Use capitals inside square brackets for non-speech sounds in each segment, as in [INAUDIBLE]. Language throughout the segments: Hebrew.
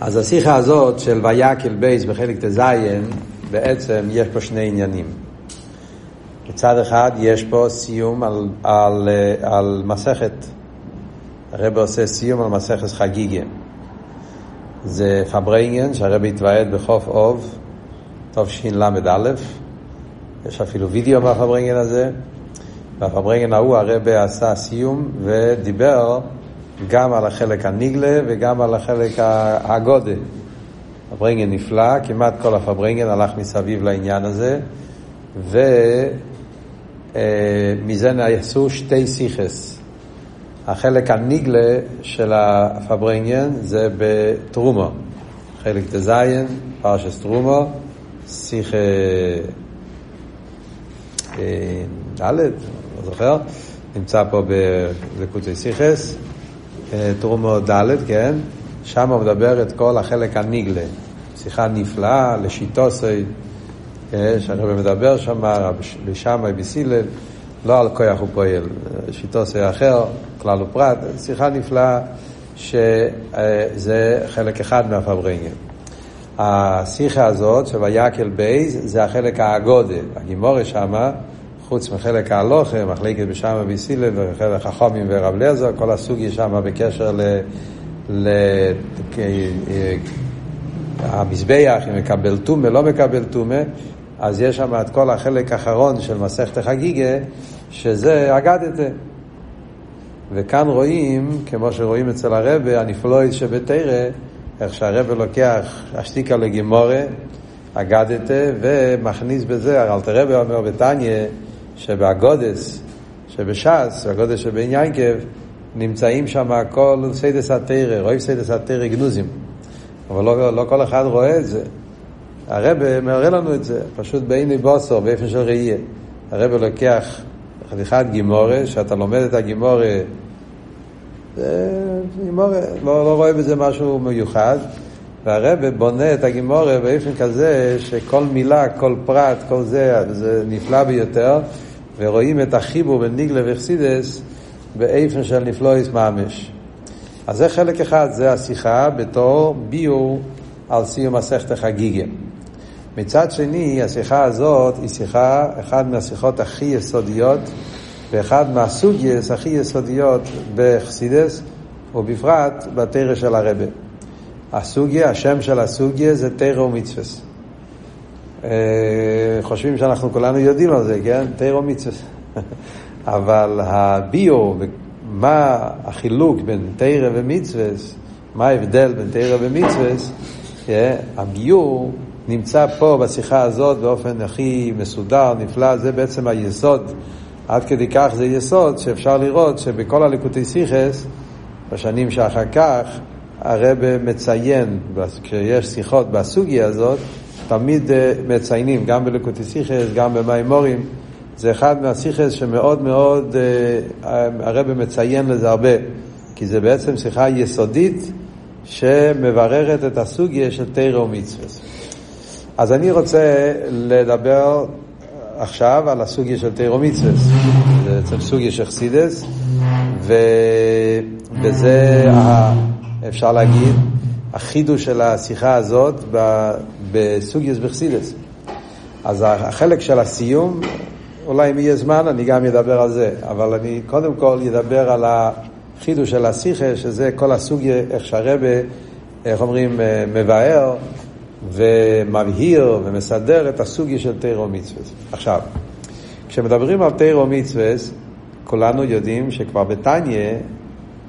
אז השיחה הזאת של ויקהל ב' בחלק ט"ז, בעצם יש פה שני עניינים. מצד אחד יש פה סיום על, על, על מסכת. הרב עושה סיום על מסכת חגיגה. זה פארברענגען שהרב התוועד בכ"ף אב, תשל"א. יש אפילו וידאו מהפברנגן הזה. בפברנגן ההוא הרב עשה סיום ודיבר גם על החלק הניגלה וגם על החלק הגודה. פברנגן נפלא, כמעט כל הפברנגן הלך מסביב לעניין הזה, ומזה נעשו שתי סיכס. החלק הניגלה של הפברנגן זה בתרומו. חלק דזיין, פרשס תרומו, שיחה ד', לא זוכר, נמצא פה בלקוטי סיכס, תרומו ד', כן? שם הוא מדבר את כל החלק הניגלה. שיחה נפלאה, לשיטוסי, שהרבא מדבר שם, לשמאי בסילל, לא על כוח הוא פועל, שיטוסי אחר, כלל ופרט, שיחה נפלאה שזה חלק אחד מהפברנגן. השיחה הזאת של ויקל בייז זה החלק האגודה, הגימורה שמה, חוץ מחלק ההלוכה, מחלקת בשמה ביסילן וחלק החומים ורב לזר, כל הסוגיה שמה בקשר ל... ל... המזבח, אם מקבל טומא, לא מקבל טומא, אז יש שם את כל החלק האחרון של מסכת החגיגה, שזה אגדתה. וכאן רואים, כמו שרואים אצל הרבה, הנפלויד שבתרא, איך שהרבה לוקח אשתיקה לגימורה, אגדתה, ומכניס בזה, אלטער רבי אומר בתניא, שבאגדות, שבש"ס, באגדות שבעין יעקב, נמצאים שם כל סודות התורה, רואים סודות התורה גנוזים. אבל לא, לא כל אחד רואה את זה. הרב מראה לנו את זה, פשוט בעיני בשר, באופן של ראייה. הרב לוקח חתיכת גמרא, שאתה לומד את הגמרא, זה גמרא, לא, לא רואה בזה משהו מיוחד, והרב בונה את הגימורה באופן כזה שכל מילה, כל פרט, כל זה, זה נפלא ביותר, ורואים את החיבור בין ניגלה וחסידס באופן של נפלויס ממש. אז זה חלק אחד, זה השיחה בתור ביור על סיום מסכת החגיגה. מצד שני, השיחה הזאת היא שיחה, אחת מהשיחות הכי יסודיות ואחד מהסוגייס הכי יסודיות בחסידס, ובפרט בתרא של הרבה. הסוגיה, השם של הסוגיה זה תרא ומצווס. חושבים שאנחנו כולנו יודעים על זה, כן? תרא ומצווס. [LAUGHS] אבל הביו, מה החילוק בין תרא ומצווס, מה ההבדל בין תרא ומצווס, הביור נמצא פה בשיחה הזאת באופן הכי מסודר, נפלא, זה בעצם היסוד. עד כדי כך זה יסוד שאפשר לראות שבכל הליקוטי סיכס, בשנים שאחר כך, הרב מציין, כשיש שיחות בסוגיה הזאת, תמיד מציינים, גם בליקוטי סיכס, גם במימורים, זה אחד מהסיכס שמאוד מאוד הרב מציין לזה הרבה, כי זה בעצם שיחה יסודית שמבררת את הסוגיה של תרא ומצווה. אז אני רוצה לדבר עכשיו על הסוגיה של תרא ומצווה. זה בעצם סוגיה של חסידס, ו... וזה, אפשר להגיד, החידוש של השיחה הזאת בסוגיוס בחסידס. אז החלק של הסיום, אולי אם יהיה זמן אני גם אדבר על זה, אבל אני קודם כל אדבר על החידוש של השיחה, שזה כל הסוגיה, איך שהרבה, איך אומרים, מבאר ומבהיר ומסדר את הסוגיה של תירו מצווה. עכשיו, כשמדברים על תירו מצווה, כולנו יודעים שכבר בתניא,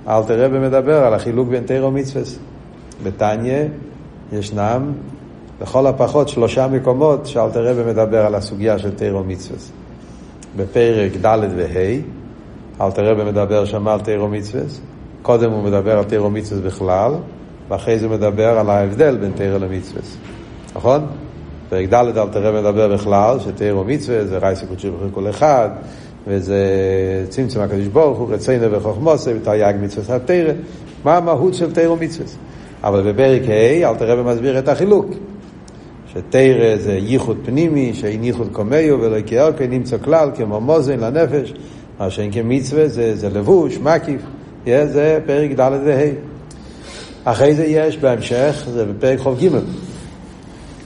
אלתר רבי מדבר על החילוק בין תירו מצווה. בתניא ישנם לכל הפחות שלושה מקומות שאלתר רבי מדבר על הסוגיה של תירו מצווה. בפרק ד' וה', אלתר רבי מדבר שם על תירו מצווה, קודם הוא מדבר על תירו מצווה בכלל, ואחרי זה הוא מדבר על ההבדל בין תירו למצווה. נכון? פרק ד' אלתר רבי מדבר בכלל, שתירו מצווה זה רייסי קודשי בכלל כל אחד, וזה צמצום הקדוש ברוך הוא, רצינו וחוכמוסי, ותרי"ג מצווה התרא, מה המהות של תירו מצווה. אבל בפרק ה' אלתר רבי מסביר את החילוק. שתרא זה ייחוד פנימי, שאין ייחוד קומיו ולא כאלקי נמצא כלל כמו מוזן לנפש, מה שאין כמצווה זה, זה לבוש, מקיף, זה פרק ד' וה'. אחרי זה יש בהמשך, זה בפרק חוב ג'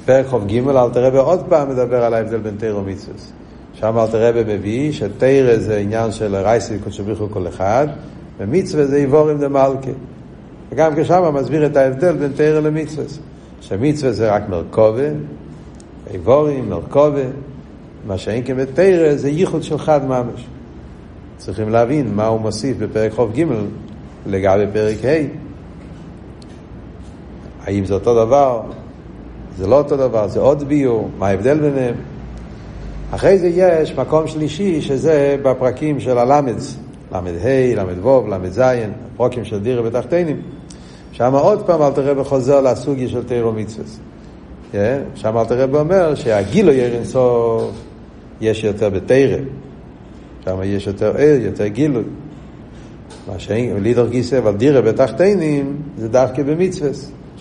פרק חוב ג' אל תראה עוד פעם מדבר על ההבדל בין תרא ומצווה. שם אל תראה מביא שתרא זה עניין של רייסי קודשו בריחו כל אחד, ומצווה זה איבורים דמלכה. וגם כשם מסביר את ההבדל בין תרא למצווה. שמצווה זה רק מרכובה, איבורים, מרכובה, מה שאין כן בתרא זה ייחוד של חד ממש. צריכים להבין מה הוא מוסיף בפרק חוב ג' לגבי פרק ה'. האם זה אותו דבר? זה לא אותו דבר, זה עוד ביור, מה ההבדל ביניהם? אחרי זה יש מקום שלישי שזה בפרקים של הלמדס, למד ה', למד ו', למד ז', הפרוקים של דירה ותחתינים. שם עוד פעם אל תראה בחוזר לסוגי של תירו מצווה. כן? שם אל תראה אומר שהגילו ירין סוף יש יותר בתירה. שם יש יותר ער, יותר גילוי. מה שאין, לידר גיסא, אבל דירה בתחתינים זה דווקא במצווה.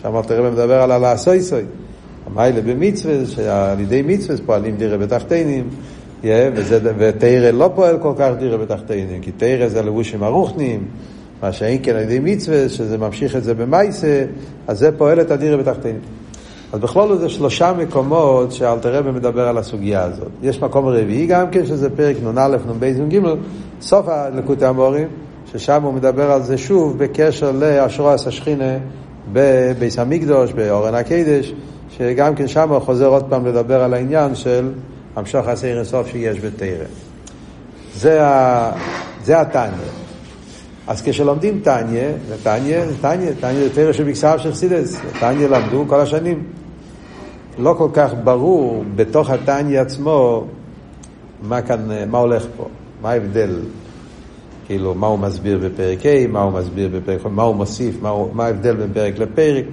שם אל תראה מדבר על הלעשוי סוי. המיילה במצווה, שעל ידי מצווה פועלים דירה בתחתינים, ותרא לא פועל כל כך דירה בתחתינים, כי תרא זה לבושים ארוכנים, מה שאין כן על ידי מצווה, שזה ממשיך את זה במייסה, אז זה פועל את הדירה בתחתינים. אז בכלול זה שלושה מקומות שאלתרבה מדבר על הסוגיה הזאת. יש מקום רביעי גם כן, שזה פרק נ"א, נ"ב, נ"ג, סוף הלקוטי המורים, ששם הוא מדבר על זה שוב בקשר לאשרועס השכינה בביס המקדוש, באורן הקדש, שגם כן שם חוזר עוד פעם לדבר על העניין של המשוך הסעיר הסוף שיש בתרא. זה, ה... זה התניא. אז כשלומדים תניא, ותניא, תניא, תניא זה תרא של מקסר של חסידס, תניא למדו כל השנים. לא כל כך ברור בתוך התניא עצמו מה כאן, מה הולך פה, מה ההבדל, כאילו, מה הוא מסביר בפרק ה', מה הוא מסביר בפרק, מה הוא מוסיף, מה, הוא, מה ההבדל בין פרק לפרק.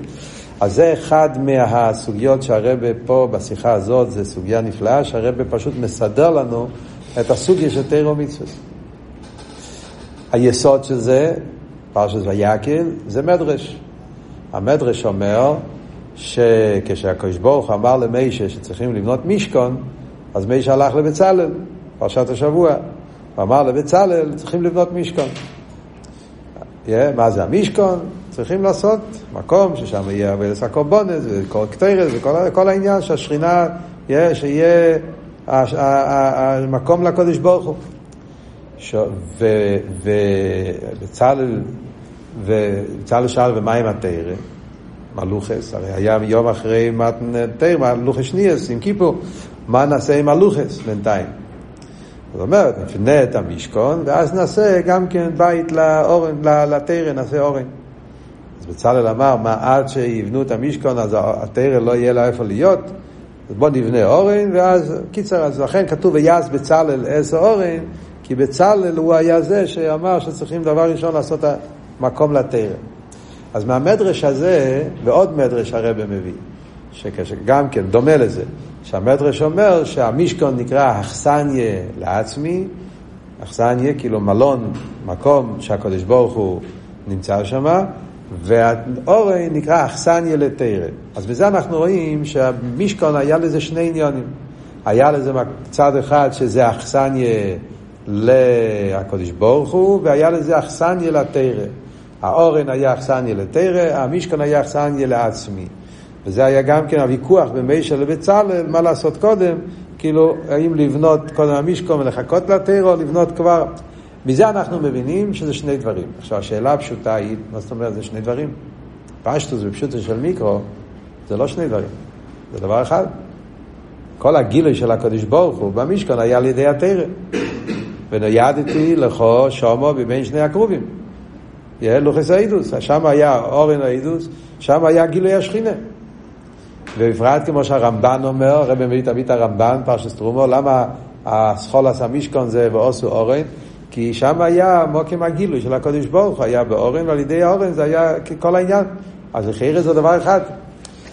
אז זה אחד מהסוגיות שהרבה פה בשיחה הזאת, זה סוגיה נפלאה, שהרבה פשוט מסדר לנו את הסוגיה של תירו מצווה. היסוד של זה, פרשת ויקל, זה מדרש. המדרש אומר שכשהקדוש ברוך אמר למיישה שצריכים לבנות משכון, אז מיישה הלך לבצלאל, פרשת השבוע. הוא אמר לבצלאל, צריכים לבנות משכון. Yeah, מה זה המשכון? צריכים לעשות מקום ששם יהיה הרבה הקורבנס וכל קטרס וכל העניין שהשכינה, יהיה, שיהיה המקום לקודש ברוך הוא. ובצלאל שאל ומה עם התרא? מלוכס, הרי היה יום אחרי תרא, מלוכס שניאס עם כיפור, מה נעשה עם מלוכס בינתיים? זאת אומרת, נפנה את המשכון, ואז נעשה גם כן בית לאורן, לתרא, נעשה אורן. אז בצלאל אמר, מה עד שיבנו את המשכון, אז התרא לא יהיה לה איפה להיות, אז בוא נבנה אורן, ואז, קיצר, אז לכן כתוב ויעש בצלאל עשר אורן, כי בצלאל הוא היה זה שאמר שצריכים דבר ראשון לעשות מקום לתרא. אז מהמדרש הזה, ועוד מדרש הרב מביא, שגם כן דומה לזה, שהמדרש אומר שהמשכון נקרא אכסניה לעצמי, אכסניה כאילו מלון, מקום שהקדוש ברוך הוא נמצא שם, והאורן נקרא אכסניה לתרא. אז בזה אנחנו רואים שהמשכון היה לזה שני עניונים. היה לזה צד אחד שזה אכסניה לקדוש ברוך הוא, והיה לזה אכסניה לתרא. האורן היה אכסניה לתרא, המשכון היה אכסניה לעצמי. וזה היה גם כן הוויכוח בין מישה לבצלאל, מה לעשות קודם, כאילו, האם לבנות קודם המשכון ולחכות לתרא, או לבנות כבר... מזה אנחנו מבינים שזה שני דברים. עכשיו, השאלה הפשוטה היא, מה זאת אומרת, זה שני דברים? פשטוס ופשוטוס של מיקרו, זה לא שני דברים, זה דבר אחד. כל הגילוי של הקדוש ברוך הוא במשכון היה על ידי התרא. [COUGHS] ונוידתי לכו שומו מבין שני הקרובים. יהיה לוחס האידוס, שם היה אורן האידוס, שם היה גילוי השכינה. ובפרט כמו שהרמב"ן אומר, הרב מביא תמיד הרמב"ן, פרשס תרומו, למה הסחול עשה משכון זה ועושו אורן? כי שם היה מוקם הגילוי של הקודש ברוך היה באורן, ועל ידי האורן זה היה כל העניין. אז לחייר זה דבר אחד.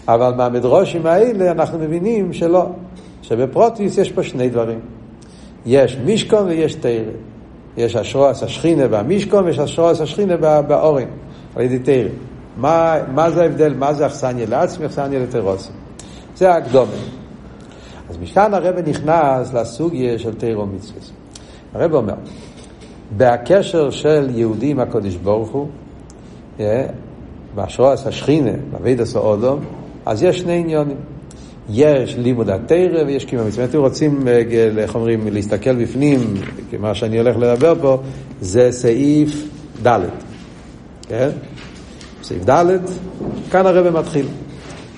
אבל מהמדרושים האלה אנחנו מבינים שלא, שבפרוטיס יש פה שני דברים. יש משכון ויש תרא. יש אשרועס השכינה והמשכון ויש אשרועס השכינה באורן, על ידי תרא. מה, מה זה ההבדל? מה זה אכסניה לעצמי, אכסניה לטרוסים? זה הקדומה. אז משכן הרב נכנס לסוגיה של תירו מצווה. הרב אומר, בהקשר של יהודי עם הקודש ברוך הוא, אה, בהשראת השכינה, באבידס האודום, אז יש שני עניונים. יש לימוד התרא ויש קיום המצווה. אתם רוצים, אה, איך אומרים, להסתכל בפנים, מה שאני הולך לדבר פה, זה סעיף ד', כן? סעיף ד', כאן הרב מתחיל.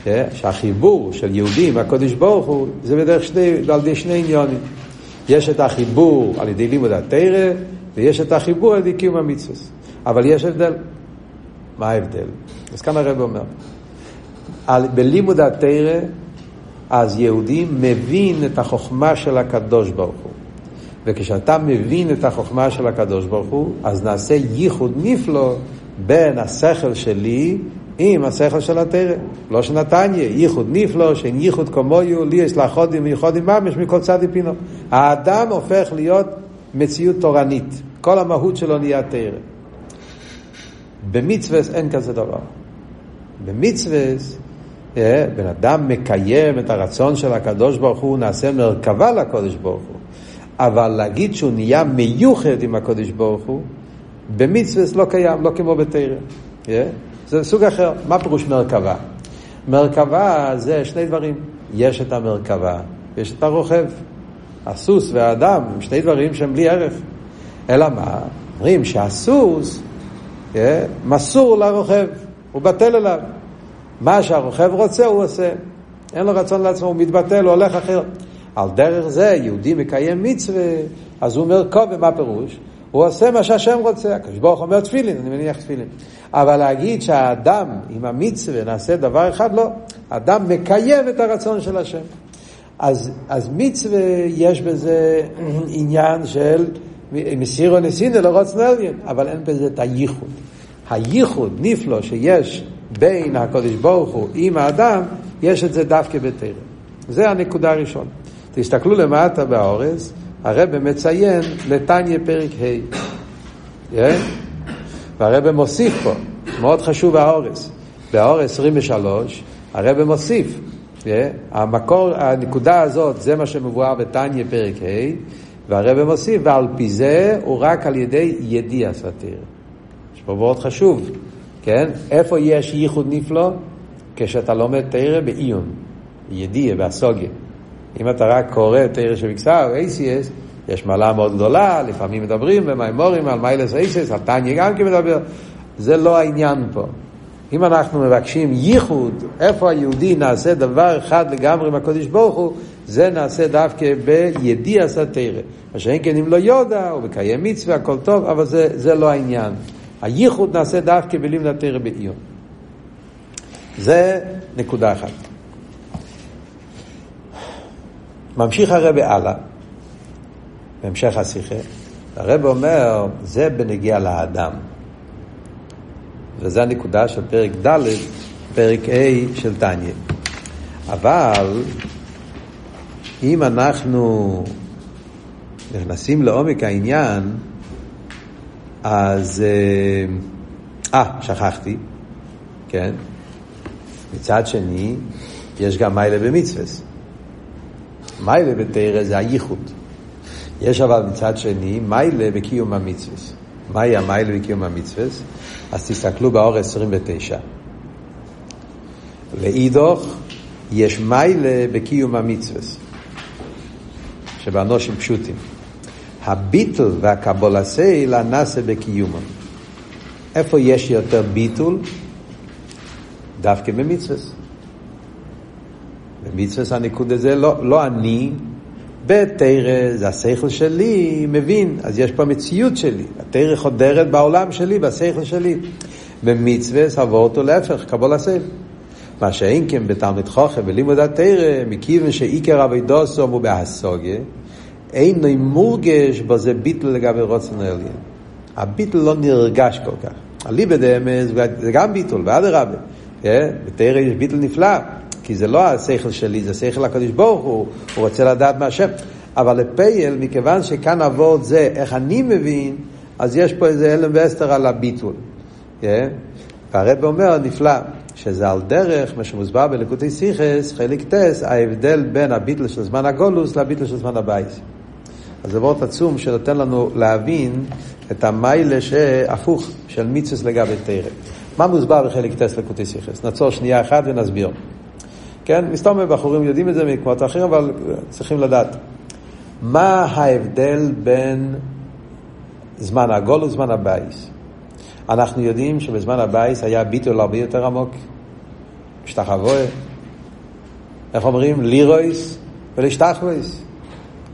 כן? שהחיבור של יהודי עם הקודש ברוך הוא, זה בדרך שני, על ידי שני עניונים. יש את החיבור על ידי לימוד התרא, ויש את החיבור על ידי קיום המצווה. אבל יש הבדל. מה ההבדל? אז כאן הרב אומר, על, בלימוד התרא, אז יהודי מבין את החוכמה של הקדוש ברוך הוא. וכשאתה מבין את החוכמה של הקדוש ברוך הוא, אז נעשה ייחוד נפלא בין השכל שלי עם השכל של התרא. לא שנתניה, ייחוד נפלא, שאין ייחוד כמוהו, לי יש לאחודים וייחודים ממש מכל צד פינו. האדם הופך להיות מציאות תורנית. כל המהות שלו נהיה תרא. במצווה אין כזה דבר. במצווה אה, בן אדם מקיים את הרצון של הקדוש ברוך הוא, נעשה מרכבה לקדוש ברוך הוא. אבל להגיד שהוא נהיה מיוחד עם הקדוש ברוך הוא, במצווה לא קיים, לא כמו בתרא. אה? זה סוג אחר. מה פירוש מרכבה? מרכבה זה שני דברים. יש את המרכבה, יש את הרוכב. הסוס והאדם הם שני דברים שהם בלי ערך. אלא מה? אומרים שהסוס אה, מסור לרוכב, הוא בטל אליו. מה שהרוכב רוצה הוא עושה. אין לו רצון לעצמו, הוא מתבטל, הוא הולך אחר. על דרך זה יהודי מקיים מצווה, אז הוא אומר קודם, מה פירוש? הוא עושה מה שהשם רוצה. הקדוש ברוך אומר תפילין, אני מניח תפילין. אבל להגיד שהאדם עם המצווה נעשה דבר אחד, לא. אדם מקיים את הרצון של השם. אז, אז מצווה יש בזה עניין של מסירו נסינו לרוץ נליין, אבל אין בזה את הייחוד. הייחוד נפלא שיש בין הקודש ברוך הוא עם האדם, יש את זה דווקא בתרם. זה הנקודה הראשונה. תסתכלו למטה באורז, הרב מציין לתניא פרק ה', yeah? והרב מוסיף פה, מאוד חשוב האורז. באורז 23, הרב מוסיף? המקור, הנקודה הזאת, זה מה שמבואר בתניא פרק ה', והרב מוסיף, ועל פי זה הוא רק על ידי ידיע סתיר. יש פה מאוד חשוב, כן? איפה יש ייחוד נפלא? כשאתה לומד תרא בעיון, ידיע, בהסוגיה. אם אתה רק קורא תרא של מקסר, ACS, יש מעלה מאוד גדולה, לפעמים מדברים במימורים על מיילס אייסס, על טניה גם כן מדבר. זה לא העניין פה. אם אנחנו מבקשים ייחוד, איפה היהודי נעשה דבר אחד לגמרי עם הקודש ברוך הוא, זה נעשה דווקא בידיע סתירה. מה שאין כן אם לא יודע, הוא מקיים מצווה, הכל טוב, אבל זה, זה לא העניין. הייחוד נעשה דווקא בלימוד התרא בעיון. זה נקודה אחת. ממשיך הרבה הלאה, בהמשך השיחה, הרב אומר, זה בנגיע לאדם. וזו הנקודה של פרק ד', פרק A של טניה. אבל אם אנחנו נכנסים לעומק העניין, אז... אה, אה, שכחתי, כן? מצד שני, יש גם מיילה במצווה. מיילה בתרא זה הייחוד. יש אבל מצד שני מיילה בקיום המצווה. מהי המיילה בקיום המצווה? אז תסתכלו באור 29. לאידוך יש מיילה בקיום המצווה. שבאנושים פשוטים. הביטול והקבולסייל הנעשה בקיומם. איפה יש יותר ביטול? דווקא במצווה. במצווה הניקוד הזה לא, לא אני, בתרא זה השכל שלי, מבין, אז יש פה מציאות שלי. התרא חודרת בעולם שלי, בשכל שלי. במצווה עבור אותו להפך, קבול הסייל. מה שאין כן בתלמיד חוכם בלימוד התרא, מכיוון שעיקר אבידוסום הוא בהסוגיה, אין מורגש בזה ביטול לגבי רצון העליון. הביטול לא נרגש כל כך. אליבא דאמת זה גם ביטול, ואדרבה. כן? בתורה יש ביטול נפלא, כי זה לא השכל שלי, זה שכל הקדוש ברוך הוא, הוא רוצה לדעת מה השם. אבל לפועל, מכיוון שכאן העבודה זה איך אני מבין, אז יש פה איזה העלם והסתר על הביטול. כן? והרב אומר, נפלא, שזה על דרך, מה שמוסבר בלקוטי שיחות, חלק ט', ההבדל בין הביטול של זמן הגלות לביטול של זמן הבית. אז זה ווארט עצום שנותן לנו להבין את המעלה שהפוך של מצוות לגבי תורה. מה מוסבר בחלק ט' לקוטי שיחות? נעצור שנייה אחת ונסביר. כן, מסתמא בחורים יודעים את זה מקומות אחרים, אבל צריכים לדעת. מה ההבדל בין זמן הגלות וזמן הבית? אנחנו יודעים שבזמן הבית היה ביטול הרבה יותר עמוק. השתחוואה. איך אומרים? לראות ולהשתחוות.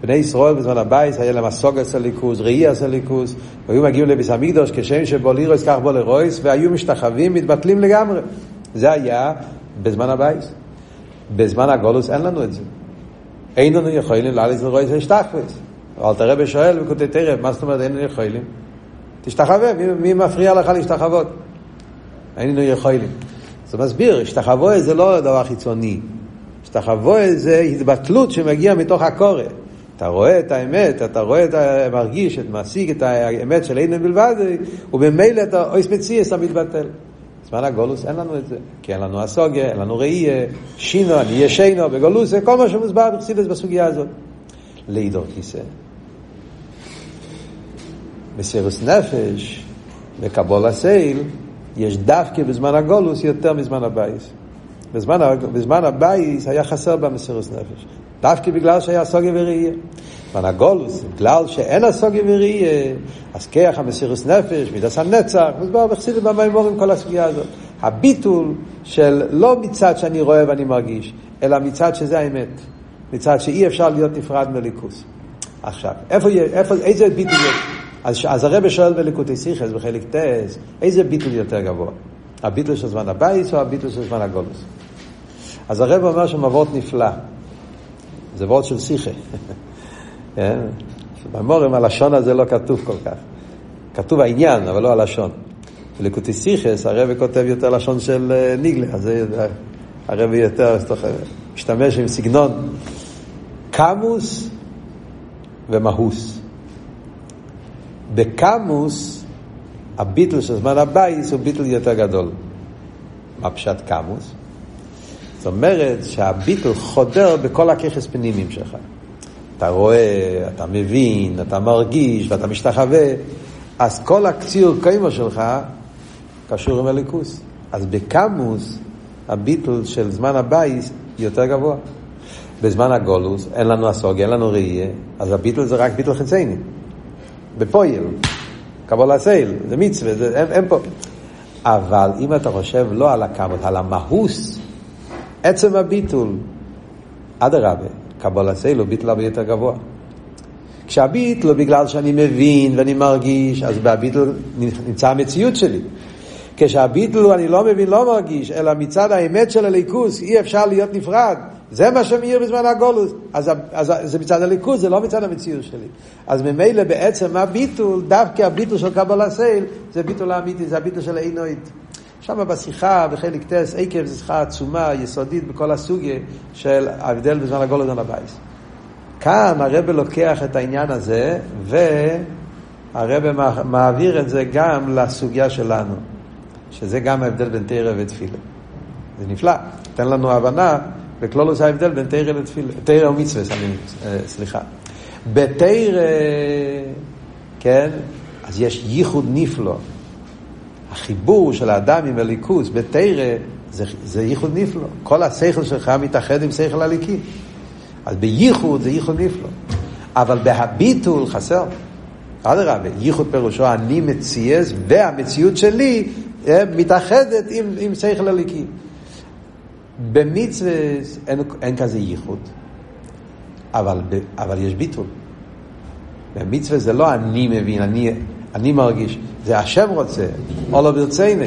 בני ישראל בזמן הבית היה להם השגת אלוקות, ראיית אלוקות, והיו מגיעים לבית המקדש כשם שבא לראות כך בא ליראות, והיו משתחווים, מתבטלים לגמרי. זה היה בזמן הבית. בזמן הגלות אין לנו את זה. אין לנו יכולים לעלות לראות ולהשתחוות. אבל תראה בשולחן ערוך תראה, מה זאת אומרת אין לנו יכולים? תשתחווה, מי, מי מפריע לך להשתחוות? אין לנו יכולים. זה מסביר, השתחווה זה לא דבר חיצוני. השתחווה זה התבטלות שמגיעה מתוך הקורא. אתה רואה את האמת, אתה רואה את. מרגיש, אתה משיג את האמת של אינן בלבד, ובמילא אתה אויס מציאס, אתה מתבטל. בזמן הגולוס אין לנו את זה, כי אין לנו הסוגיה, אין לנו ראייה, שינו, אני אהיה שינו, בגולוס, זה כל מה שמוסבר בחסידס בסוגיה הזאת. לידור כיסא. מסירות נפש, בקבלת עול, יש דווקא בזמן הגלות יותר מזמן הבית. בזמן, בזמן הבית היה חסר במסירות נפש. דווקא בגלל שהיה השגה וראייה. בזמן הגלות, בגלל שאין השגה וראייה, אז כוח המסירות נפש, מידת הנצח, מוסבר בחסידים במאמרים כל הסוגיה הזאת. הביטול של לא מצד שאני רואה ואני מרגיש, אלא מצד שזה האמת. מצד שאי אפשר להיות נפרד מאלוקות. עכשיו, איפה, איפה, איזה ביטול יש? אז, אז הרב שואל בליקוטי שיחות בחלק ט"ז, איזה ביטול יותר גבוה? הביטול של זמן הבית או הביטול של זמן הגלות? אז הרב אומר א וורט נפלא. זה וורט של שיחה. כן? הלשון הזה לא כתוב כל כך. כתוב העניין, אבל לא הלשון. בליקוטי שיחות הרב כותב יותר לשון של אה, נגלה, אז הרב יותר משתמש עם סגנון כמות ומהות. בכמות, הביטול של זמן הבית הוא ביטול יותר גדול. מה פשט כמות? זאת אומרת שהביטול חודר בכל הכוחות פנימיים שלך. אתה רואה, אתה מבין, אתה מרגיש ואתה משתחווה, אז כל הציור קומה שלך קשור עם אלוקות. אז בכמות, הביטול של זמן הבית יותר גבוה. בזמן הגלות, אין לנו הסוגיה, אין לנו ראייה, אז הביטול זה רק ביטול חיצוני. בפועל, קבלת עול, זה מצווה, זה, אין, אין פה. אבל אם אתה חושב לא על הכמות, על המהות, עצם הביטול, אדרבה, קבלת עול הוא ביטול הרבה יותר גבוה. כשהביטול הוא בגלל שאני מבין ואני מרגיש, אז בביטול נמצא המציאות שלי. כשהביטול אני לא מבין, לא מרגיש, אלא מצד האמת של אלוקות אי אפשר להיות נפרד. זה מה שמאיר בזמן הגלות. אז, אז זה מצד אלוקות, זה לא מצד המציאות שלי. אז ממילא בעצם הביטול, דווקא הביטול של קבלת עול, זה ביטול האמיתי, זה הביטול של האינואית. שם בשיחה, בחלק ט"ז, עקב זו שיחה עצומה, יסודית בכל הסוגיה של ההבדל בזמן הגלות על הבית. כאן הרב לוקח את העניין הזה, והרב מעביר את זה גם לסוגיה שלנו, שזה גם ההבדל בין תרא ותפילה. זה נפלא, תן לנו הבנה בכלולוס ההבדל בין תרא לתפילה, תרא ומצווה, אה, סליחה. בתרא, כן, אז יש ייחוד נפלא. החיבור של האדם עם הליכוס בתרא זה, זה ייחוד נפלא. כל השכל שלך מתאחד עם שכל הליקי. אז בייחוד זה ייחוד נפלא. אבל בהביטול חסר. אדרבה, ייחוד פירושו אני מציאס והמציאות שלי אה, מתאחדת עם, עם שכל הליקי. במצווה אין, אין כזה ייחוד, אבל, אבל יש ביטול. במצווה זה לא אני מבין, אני, אני מרגיש, זה השם רוצה, או לא ברציני.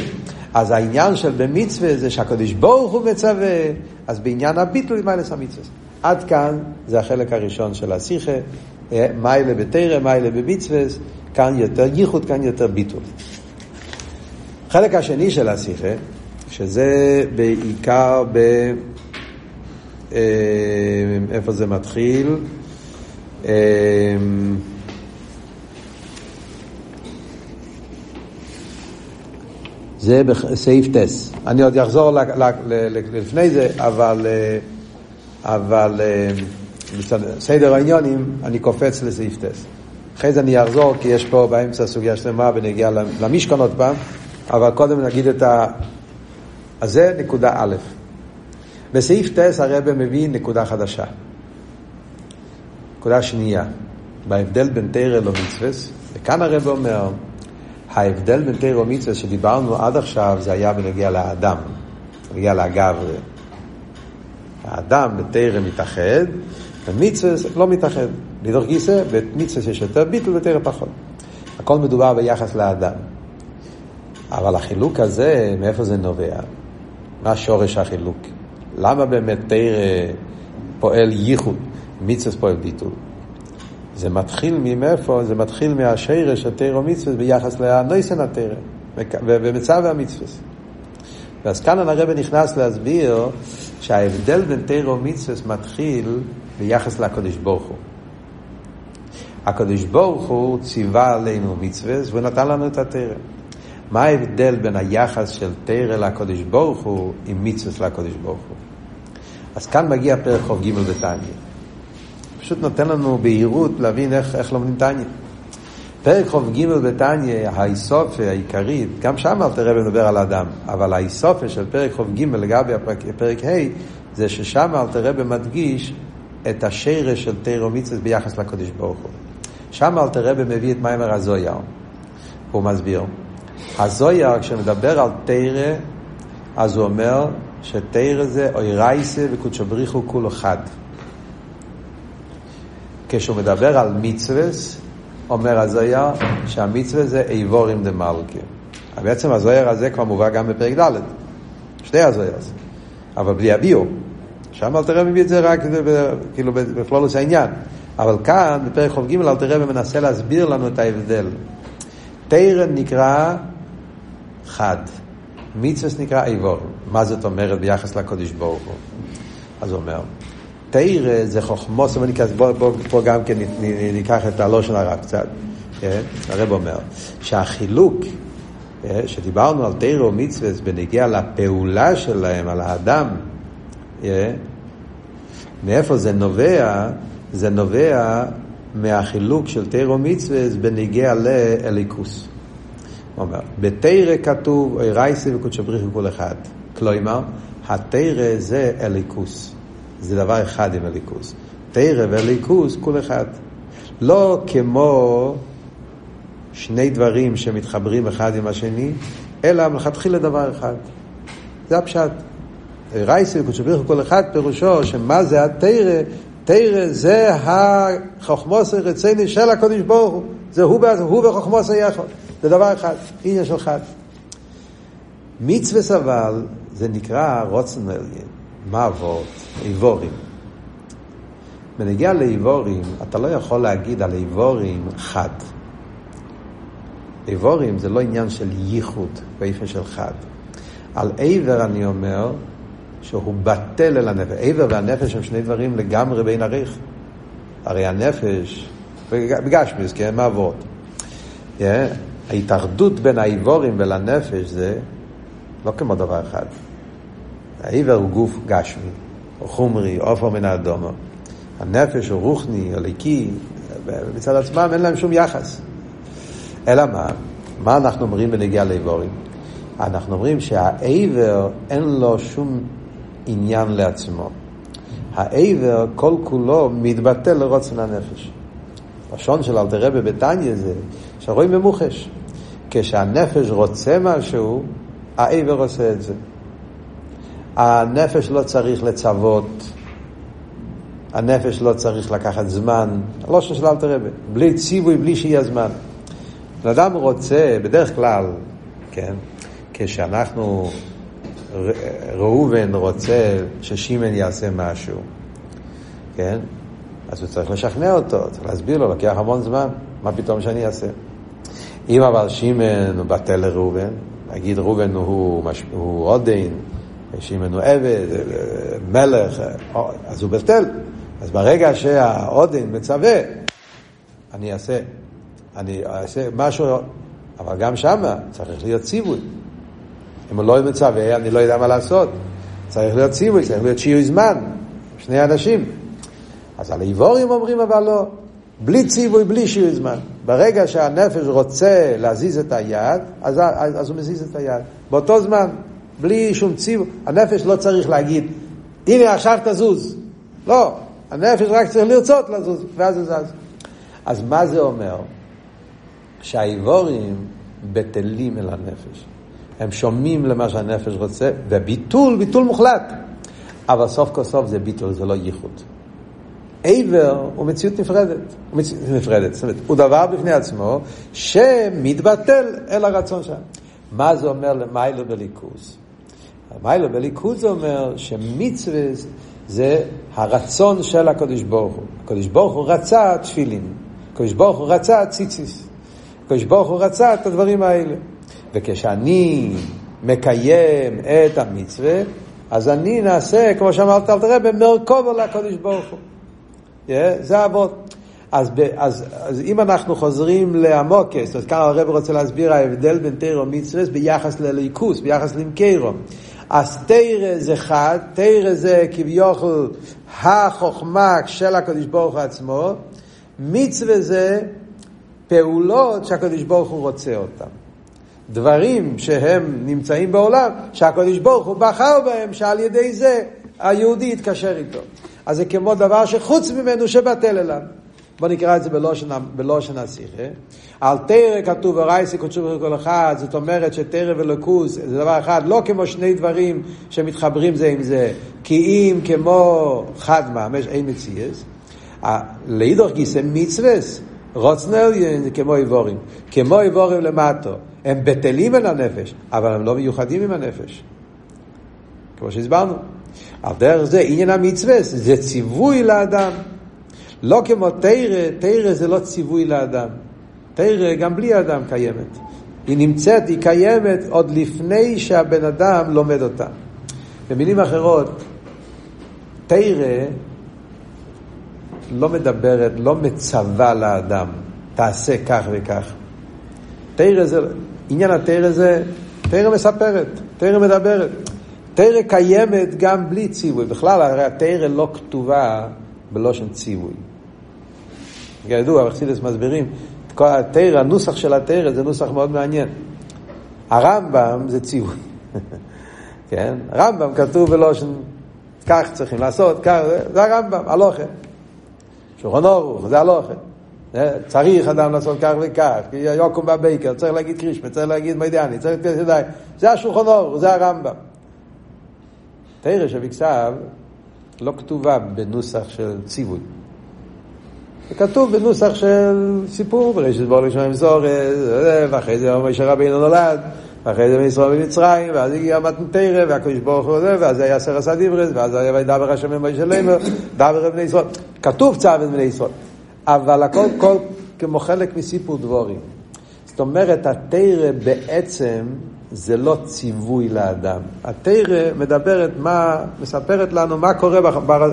אז העניין של במצווה זה שהקדוש ברוך הוא מצווה, אז בעניין הביטול היא מיילס המצווה. עד כאן זה החלק הראשון של השיחה, אה, מיילה בתרא, מיילה במצווה, כאן יותר ייחוד, כאן יותר ביטול. החלק השני של השיחה שזה בעיקר ב... אה, איפה זה מתחיל? זה בסעיף טס. אני עוד אחזור לפני זה, אבל, אה, אבל סדר העניונים, אני קופץ לסעיף טס. אחרי זה אני אחזור, כי יש פה באמצע סוגיה שלמה בנגיעה למשכון עוד פעם. אבל קודם נגיד את ה... אז זה נקודה א'. בסעיף טס הרב מביא נקודה חדשה. נקודה שנייה, בהבדל בין תרא למצווס, וכאן הרב אומר, ההבדל בין תרא ומצווס שדיברנו עד עכשיו זה היה בנגיע לאדם, בנגיע לאגברי. האדם בתרא מתאחד, במצווס לא מתאחד. לדור גיסא, במצווס יש יותר ביטל, בתרא פחות. הכל מדובר ביחס לאדם. אבל החילוק הזה, מאיפה זה נובע? מה שורש החילוק? למה באמת תרא פועל ייחוד, מצווה פועל ביטול? זה מתחיל ממאיפה? זה מתחיל מהשרש של תרא ומצווה ביחס לנויסן התרא, ומצווה המצווה. ואז כאן הרב נכנס להסביר שההבדל בין תרא ומצווה מתחיל ביחס לקדוש ברוך הוא. הקדוש ברוך הוא ציווה עלינו מצווה ונתן לנו את התרא. מה ההבדל בין היחס של תרא לקדוש ברוך הוא עם מצווה לקדוש ברוך הוא? אז כאן מגיע פרק ח"ג בתניא. פשוט נותן לנו בהירות להבין איך, איך לומדים תניא. פרק כ"ג בתניא, האיסופה העיקרית, גם שם אל תראה מדבר על האדם, אבל האיסופה של פרק כ"ג לגבי הפרק, פרק ה', זה ששם אל תראה מדגיש את השרש של תרא ומצווה ביחס לקדוש ברוך הוא. שם אל תראה מביא את מיימר הזויר. הוא מסביר. הזויר, כשמדבר על תרא, אז הוא אומר שתרא זה אוי רייסה וקודשו בריחו כולו חד. כשהוא מדבר על מצווה, אומר הזויר שהמצווה זה איבורים דה מלכה. בעצם הזויר הזה כבר מובא גם בפרק ד', שתי הזויר, אבל בלי הביאו. שם אל תראה מביא את זה רק כאילו בפלולוס העניין. אבל כאן, בפרק כ"ג, אל תראה ומנסה להסביר לנו את ההבדל. תרא נקרא חד, מצווה נקרא איבור. מה זאת אומרת ביחס לקודש ברוך הוא? אז הוא אומר, תרא זה חוכמוס, בוא, בוא, פה גם כן ניקח את הלושן הרב קצת. כן? הרב אומר שהחילוק אה, שדיברנו על תרא ומצווה בנגיע לפעולה שלהם, על האדם, אה, מאיפה זה נובע? זה נובע מהחילוק של תרא ומצווה בנגיע לאליקוס. הוא אומר, בתרא כתוב רייסי וקודשא בריחו כל אחד. כלומר, התרא זה אליקוס. זה דבר אחד עם אליקוס. תרא ואליקוס כל אחד. לא כמו שני דברים שמתחברים אחד עם השני, אלא מלכתחילה דבר אחד. זה הפשט. רייסי וקודשא בריחו כל אחד פירושו שמה זה התרא? תרא זה החוכמוס הרציני של הקודש ברוך הוא. זה הוא, הוא וחוכמוס היחד. זה דבר אחד, עניין של חד. מצווה אבל זה נקרא רוצן. מה אבות? איבורים. בנגיע לאיבורים, אתה לא יכול להגיד על איבורים חד. איבורים זה לא עניין של ייחוד באופן של חד. על עבר אני אומר שהוא בטל אל הנפש. עבר והנפש הם שני דברים לגמרי בין עריך. הרי הנפש, בגשמיס, כן, מה אבות? Yeah. ההתאחדות בין האיבורים ולנפש זה לא כמו דבר אחד. העיוור הוא גוף גשמי, או חומרי, עופר מן האדומו. הנפש הוא רוחני, או ליקי, מצד עצמם אין להם שום יחס. אלא מה? מה אנחנו אומרים בנגיעה לאיבורים? אנחנו אומרים שהעבר אין לו שום עניין לעצמו. העבר כל כולו מתבטל לרוצן הנפש. לשון של אלתרבה בתניא זה שרואים במוחש. כשהנפש רוצה משהו, העבר עושה את זה. הנפש לא צריך לצוות, הנפש לא צריך לקחת זמן, לא של אלתרבה, בלי ציווי, בלי שיהיה זמן. בן אדם רוצה, בדרך כלל, כן, כשאנחנו, ראובן רוצה ששימן יעשה משהו, כן, אז הוא צריך לשכנע אותו, צריך להסביר לו, לוקח המון זמן, מה פתאום שאני אעשה? אם אבל שימן הוא בטל לראובן, נגיד ראובן הוא. הוא עודן, שימן הוא עבד, מלך, אז הוא בטל. אז ברגע שהעודן מצווה, אני אעשה, אני אעשה משהו, אבל גם שמה צריך להיות ציווי. אם הוא לא מצווה, אני לא יודע מה לעשות. צריך להיות ציווי, צריך להיות שיעור זמן, שני אנשים. אז על איבורים אומרים אבל לא. בלי ציווי, בלי שיעור זמן. ברגע שהנפש רוצה להזיז את היד, אז, אז, אז הוא מזיז את היד. באותו זמן, בלי שום ציווי, הנפש לא צריך להגיד, הנה עכשיו תזוז. לא, הנפש רק צריך לרצות לזוז, ואז זה זז. אז מה זה אומר? שהאיבורים בטלים אל הנפש. הם שומעים למה שהנפש רוצה, וביטול, ביטול מוחלט. אבל סוף כל סוף זה ביטול, זה לא ייחוד. עבר הוא מציאות נפרדת, הוא מציאות נפרדת, זאת אומרת, הוא דבר בפני עצמו שמתבטל אל הרצון שם. מה זה אומר למיילו בליכוז? בליכוז זה אומר שמצווה זה הרצון של הקדוש ברוך הוא. הקדוש ברוך הוא רצה תפילין, הקדוש ברוך הוא רצה ציציס, הקדוש ברוך הוא רצה את הדברים האלה. וכשאני מקיים את המצווה, אז אני נעשה, כמו שאמרת אל תראה, במרכובו לקדוש ברוך הוא. Yeah, זה אבות. אז, ב, אז, אז אם אנחנו חוזרים לעמוקס, אז כאן הרב רוצה להסביר ההבדל בין תירו מצווה ביחס לליכוס, ביחס למקרו. אז תירה זה חד, תירה זה כביכול החוכמה של הקדוש ברוך הוא עצמו, מצווה זה פעולות שהקדוש ברוך הוא רוצה אותן. דברים שהם נמצאים בעולם, שהקדוש ברוך הוא בחר בהם, שעל ידי זה היהודי יתקשר איתו. אז זה כמו דבר שחוץ ממנו שבטל אליו. בוא נקרא את זה בלושן, השיחה. על תרא כתוב ורייסי קודשו כל אחד, זאת אומרת שתרא ולקוס זה דבר אחד, לא כמו שני דברים שמתחברים זה עם זה, כי אם כמו חד ממש, אין מציאס. לאידוך גיסא מצווס, רוצנל זה כמו איבורים. כמו איבורים למטו. הם בטלים אל הנפש, אבל הם לא מיוחדים עם הנפש. כמו שהסברנו. על דרך זה עניין המצווה, זה ציווי לאדם. לא כמו תרא, תרא זה לא ציווי לאדם. תרא גם בלי אדם קיימת. היא נמצאת, היא קיימת עוד לפני שהבן אדם לומד אותה. במילים אחרות, תרא לא מדברת, לא מצווה לאדם, תעשה כך וכך. תרא זה, עניין התרא זה, תרא מספרת, תרא מדברת. תרא קיימת גם בלי ציווי. בכלל, הרי התרא לא כתובה בלושן ציווי. כידוע, אכסידס מסבירים, התרא, הנוסח של התרא זה נוסח מאוד מעניין. הרמב"ם זה ציווי. [LAUGHS] כן? הרמב"ם כתוב בלושן, כך צריכים לעשות, כך, זה הרמב"ם, הלוכה. שולחן אורוך, זה הלוכה. צריך אדם לעשות כך וכך, יוקום בבייקר, צריך להגיד קרישמה, צריך להגיד מיידני, צריך לתת ידיים. זה השולחן אורוך, זה הרמב"ם. תרא שבכתב לא כתובה בנוסח של ציווי. זה כתוב בנוסח של סיפור, בראשית בור לשמיים מסורת, ואחרי זה משה רבינו נולד, ואחרי זה מישראל במצרים, ואז הגיע מתנתרא, והקדוש ברוך הוא זה, ואז היה סרס הדיברס, ואז היה וידבר השם במשה לימר, דבר בני ישראל. כתוב צו את בני ישראל, אבל הכל כל כמו חלק מסיפור דבורים. זאת אומרת, התרא בעצם זה לא ציווי לאדם. התרא מדברת מה, מספרת לנו מה קורה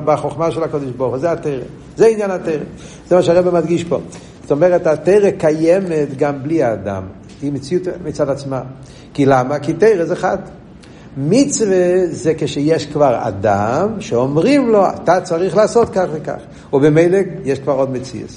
בחוכמה של הקדוש ברוך הוא, זה התרא. זה עניין התרא. זה מה שהרבא מדגיש פה. זאת אומרת, התרא קיימת גם בלי האדם. היא מציאות מצד עצמה. כי למה? כי תרא זה חד. מצווה זה כשיש כבר אדם שאומרים לו, אתה צריך לעשות כך וכך. ובמילא יש כבר עוד מציאות.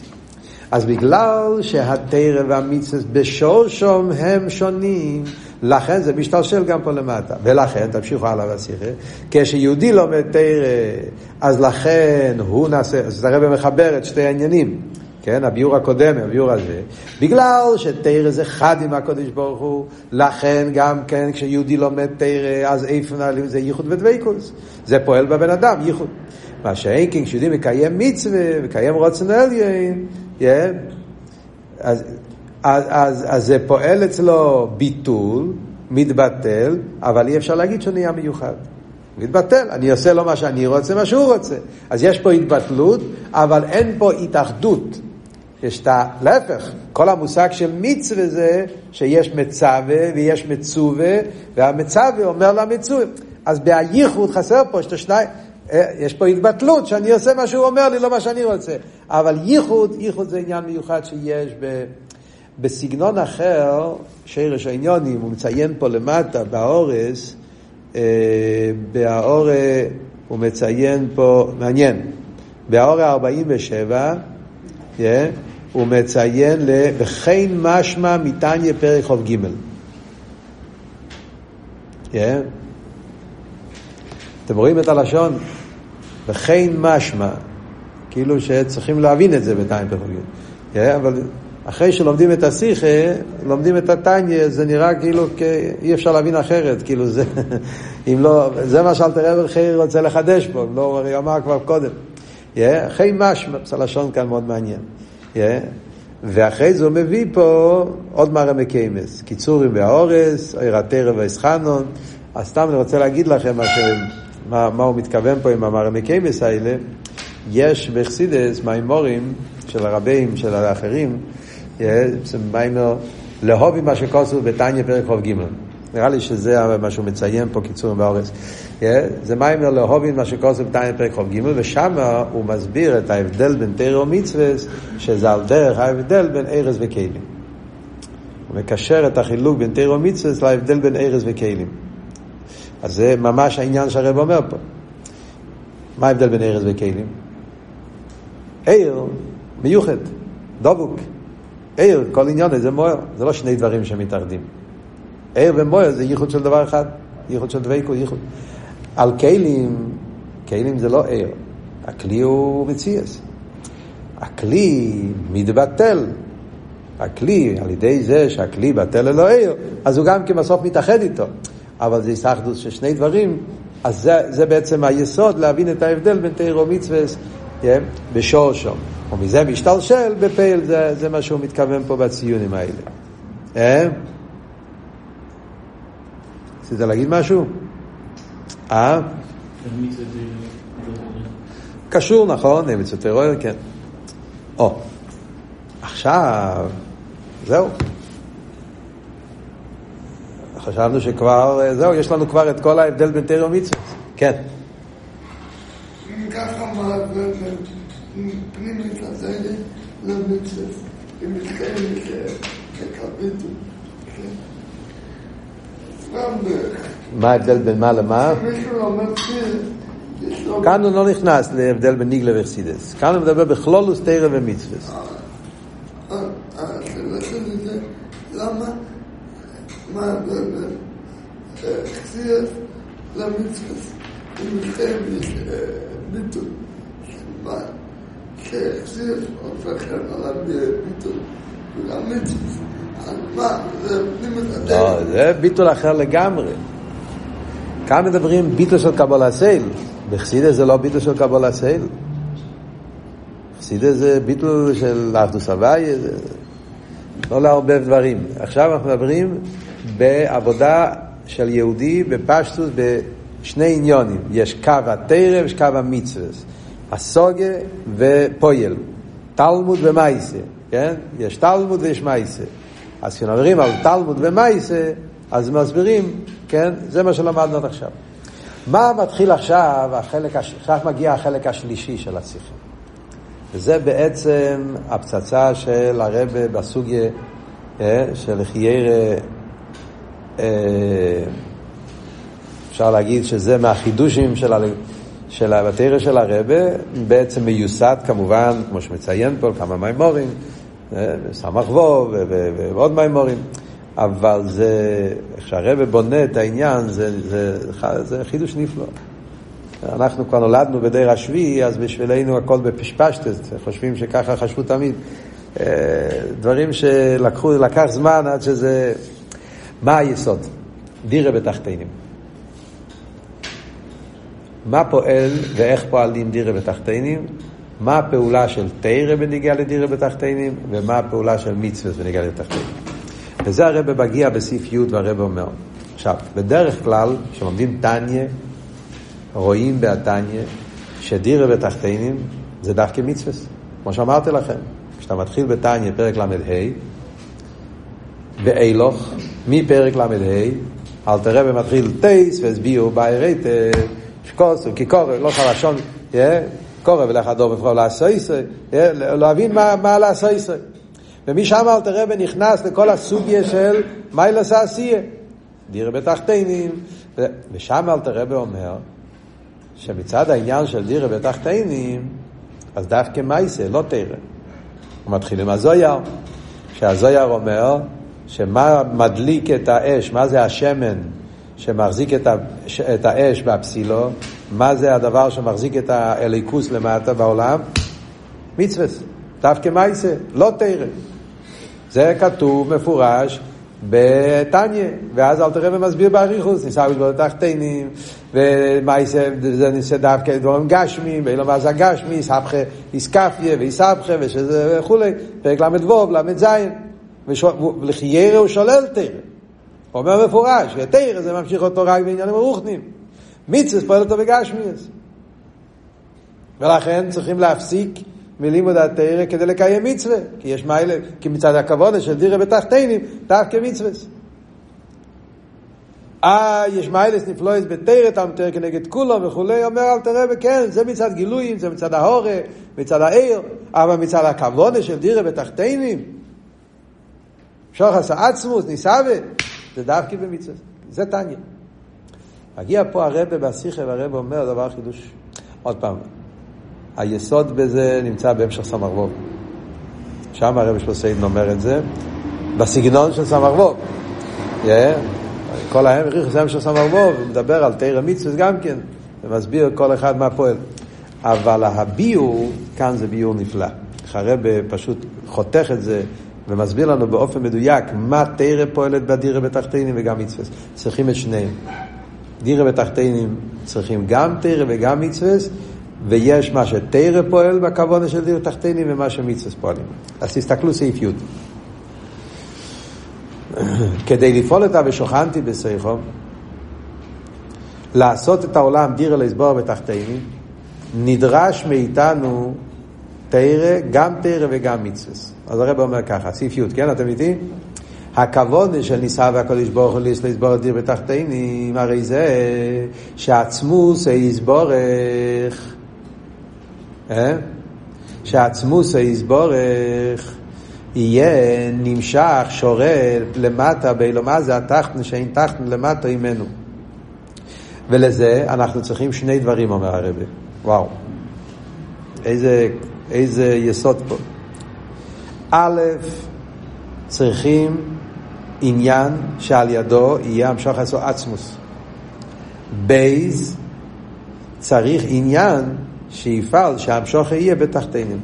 אז בגלל שהתרא והמצווה בשורשום הם שונים, לכן זה משתלשל גם פה למטה. ולכן, תמשיכו הלאה בשיחה, כשיהודי לומד תרא, אז לכן הוא נעשה, אז הרב מחבר את שתי העניינים. כן, הביור הקודם, הביור הזה, בגלל שתרא זה חד עם הקודש ברוך הוא, לכן גם כן כשיהודי לומד תרא, אז איפה נעלים זה ייחוד ודבקוס. זה פועל בבן אדם, ייחוד. מה שאין כן כשיהודי מקיים מצווה, מקיים רוצן עליין, yeah, אז אז, אז, אז זה פועל אצלו ביטול, מתבטל, אבל אי אפשר להגיד שהוא נהיה מיוחד. מתבטל, אני עושה לו מה שאני רוצה, מה שהוא רוצה. אז יש פה התבטלות, אבל אין פה התאחדות. יש את ה... להפך, כל המושג של מצווה זה שיש מצווה ויש מצווה, והמצווה אומר למצווה. אז בייחוד חסר פה שתי שניים. אה, יש פה התבטלות, שאני עושה מה שהוא אומר לי, לא מה שאני רוצה. אבל ייחוד, ייחוד זה עניין מיוחד שיש ב... בסגנון אחר, שרש העניונים, הוא מציין פה למטה, באורס, אה, באורה, הוא מציין פה, מעניין, באורה 47, yeah, הוא מציין וכן משמע מתניא פרק ח"ג. Yeah. אתם רואים את הלשון? וכן משמע, כאילו שצריכים להבין את זה בתניא פרק ח"ג. Yeah, אבל אחרי שלומדים את השיחה, לומדים את הטניה, זה נראה כאילו אי אפשר להבין אחרת, כאילו זה, [LAUGHS] אם לא, זה מה שאלתר רב חייר רוצה לחדש פה, לא, הוא אמר כבר קודם. אחרי משמע, הלשון כאן מאוד מעניין. ואחרי זה הוא מביא פה עוד מראה מקיימס, קיצורים והאורס, עיר התרא והאסחנון. אז סתם אני רוצה להגיד לכם ש... מה, מה הוא מתכוון פה עם המראה מקיימס האלה. יש בחסידס מימורים של הרבים, של האחרים, זה מיימר להובי מה שכוסו בתניא פרק ח"ג. נראה לי שזה מה שהוא מציין פה, קיצורים באורץ. זה מיימר להובי מה שכוסו בתניא פרק כ"ג, ושם הוא מסביר את ההבדל בין תרא ומצווה, שזה על דרך ההבדל בין ארז וכלים. הוא מקשר את החילוק בין תרא ומצווה להבדל בין ארז וכלים. אז זה ממש העניין שהרב אומר פה. מה ההבדל בין ארז וכלים? עיר מיוחד, דבוק. עיר, כל עניון זה מוער, זה לא שני דברים שמתאחדים. עיר ומוער זה ייחוד של דבר אחד, ייחוד של דבקות, ייחוד. על כלים, כלים זה לא עיר, הכלי הוא מציאס. הכלי מתבטל. הכלי, על ידי זה שהכלי בטל ללא עיר, אז הוא גם כן בסוף מתאחד איתו. אבל זה הסתכדות של שני דברים, אז זה, זה בעצם היסוד להבין את ההבדל בין תירו ומצווה yeah, בשור שם. ומזה משתלשל בפייל, זה, זה מה שהוא מתכוון פה בציונים האלה. אה? רצית להגיד משהו? אה? קשור, נכון, מצוות טרור, כן. או, עכשיו, זהו. חשבנו שכבר, זהו, יש לנו כבר את כל ההבדל בין תרא ומצוות. כן. אם ככה, מה פנימית הזה למצוות, היא מתקיימת כקפיטול. מה ההבדל בין מה למה? כאן הוא לא נכנס להבדל בין ניגלה וחסידס. כאן הוא מדבר בכלולוס תרא ומצווס. למה, מה ההבדל בין חסידס למצווס? הוא מתקיים ביטול. שחסידס הופך על ביטול וגם מצווס. לא, זה ביטול אחר לגמרי. כאן מדברים ביטול של קבלה סייל. בחסידס זה לא ביטול של קבלה סייל. חסידס זה ביטול של אחדוס הוואי, לא לערבב דברים. עכשיו אנחנו מדברים בעבודה של יהודי בפשטוס בשני עניונים. יש קו התרא ויש קו המצווה. הסוגה ופויל. תלמוד ומייסה, כן? יש תלמוד ויש מייסה. אז כשמדברים על תלמוד ומייסה, אז מסבירים, כן? זה מה שלמדנו עד עכשיו. מה מתחיל עכשיו, החלק, עכשיו מגיע החלק השלישי של השיחה. וזה בעצם הפצצה של הרבה בסוגיה אה, של חיירה, אה, אפשר להגיד שזה מהחידושים של, של הבתרא של הרבה, בעצם מיוסד כמובן, כמו שמציין פה, כמה מימורים, סמ"ך וו ועוד מימורים, אבל זה, כשהרבא בונה את העניין, זה, זה, זה חידוש נפלא. אנחנו כבר נולדנו בדיר השביעי, אז בשבילנו הכל בפשפשטס, חושבים שככה חשבו תמיד. אה, דברים שלקחו, לקח זמן עד שזה... מה היסוד? דירה בתחתינים. מה פועל ואיך פועלים דירה בתחתינים? מה הפעולה של תרא בניגיע לדירה בתחתינים, ומה הפעולה של מצווה בניגיע לתחתינים. וזה הרב מגיע בסעיף י' והרב אומר. עכשיו, בדרך כלל, כשלומדים טניה, רואים בהטניה שדירה בתחתינים זה דווקא מצווה. כמו שאמרתי לכם, כשאתה מתחיל בטניה, פרק ל"ה, באילוך, מפרק ל"ה, אל תראה ומתחיל טייס והסבירו בעירי שקוס, כיקורא, לא חלשון, קורא ולך הדור בפרול לעשויסי, להבין מה, מה לעשויסי. ומשם אלתר רבי נכנס לכל הסוגיה של מיילס העשייה. דירה בתחתינים, ושם אלתר רבי אומר שמצד העניין של דירה בתחתינים, אז דווקא מייסה, לא תרא. הוא מתחיל עם הזויר, שהזויר אומר שמה מדליק את האש, מה זה השמן שמחזיק את, ה, את האש בפסילו, מה זה הדבר שמחזיק את האליקוס למטה בעולם? מצווה, דווקא מייסה, לא תרא. זה כתוב מפורש בתניא, ואז אל תראה ומסביר באריכוס, ניסה בשבור תחתינים, ומייסה זה ניסה דווקא דברים גשמיים, ואילו מה זה הגשמי, סבכה איסקפיה ואיסבכה וכולי, פרק ל"ו, ל"ז, ולחיירה הוא שולל תרא. אומר מפורש, ותרא זה ממשיך אותו רק בעניינים הרוחנים. מצווה פועל אותו בגשמיאס. ולכן צריכים להפסיק מלימוד התרא כדי לקיים מצווה, כי יש מיילה, כי מצד הכבוד של דירה בתחתינים, דווקא מצווה. אה, יש מיילס נפלויס בתרא, תלמוד כנגד כולו וכולי, אומר אל תראה וכן, זה מצד גילויים, זה מצד ההורה, מצד העיר, אבל מצד הכבוד של דירה בתחתינים, שוחס העצמוס, ניסאווה, זה דווקא במצווה. זה תניא. מגיע פה הרבה בשיחה והרבה אומר דבר חידוש. עוד פעם, היסוד בזה נמצא בהמשך סמ"ר שם הרב שלוסיין אומר את זה, בסגנון של סמ"ר Yeah. כל ההמשך זה המשך סמ"ר הוא מדבר על תרא מצווה גם כן, ומסביר כל אחד מה פועל. אבל הביור, כאן זה ביור נפלא. הרב פשוט חותך את זה ומסביר לנו באופן מדויק מה תרא פועלת בדירה בתחתינים וגם מצווה. צריכים את שניהם. דירה בתחתינים צריכים גם תרא וגם מצווה, ויש מה שתרא פועל בכוונה של דירה בתחתינים ומה שמצווה פועלים. אז תסתכלו סעיף י'. כדי לפעול אותה ושוכנתי בסייחו, לעשות את העולם דירה לסבור בתחתינים, נדרש מאיתנו תרא, גם תרא וגם מצווה. אז הרב אומר ככה, סעיף י', כן, אתם איתי? הכבוד של ניסה והקודש ברוך הוא לסבור דיר בתחתינים, הרי זה שעצמוס יסבורך, אה? שעצמוס יסבורך יהיה נמשך, שורד למטה באילו מה זה התחתן שאין תחתן למטה ממנו. ולזה אנחנו צריכים שני דברים, אומר הרבי. וואו. איזה, איזה יסוד פה. א', צריכים עניין שעל ידו יהיה המשוך עשו עצמוס. בייז, צריך עניין שיפעל שהמשוך יהיה בתחתינים.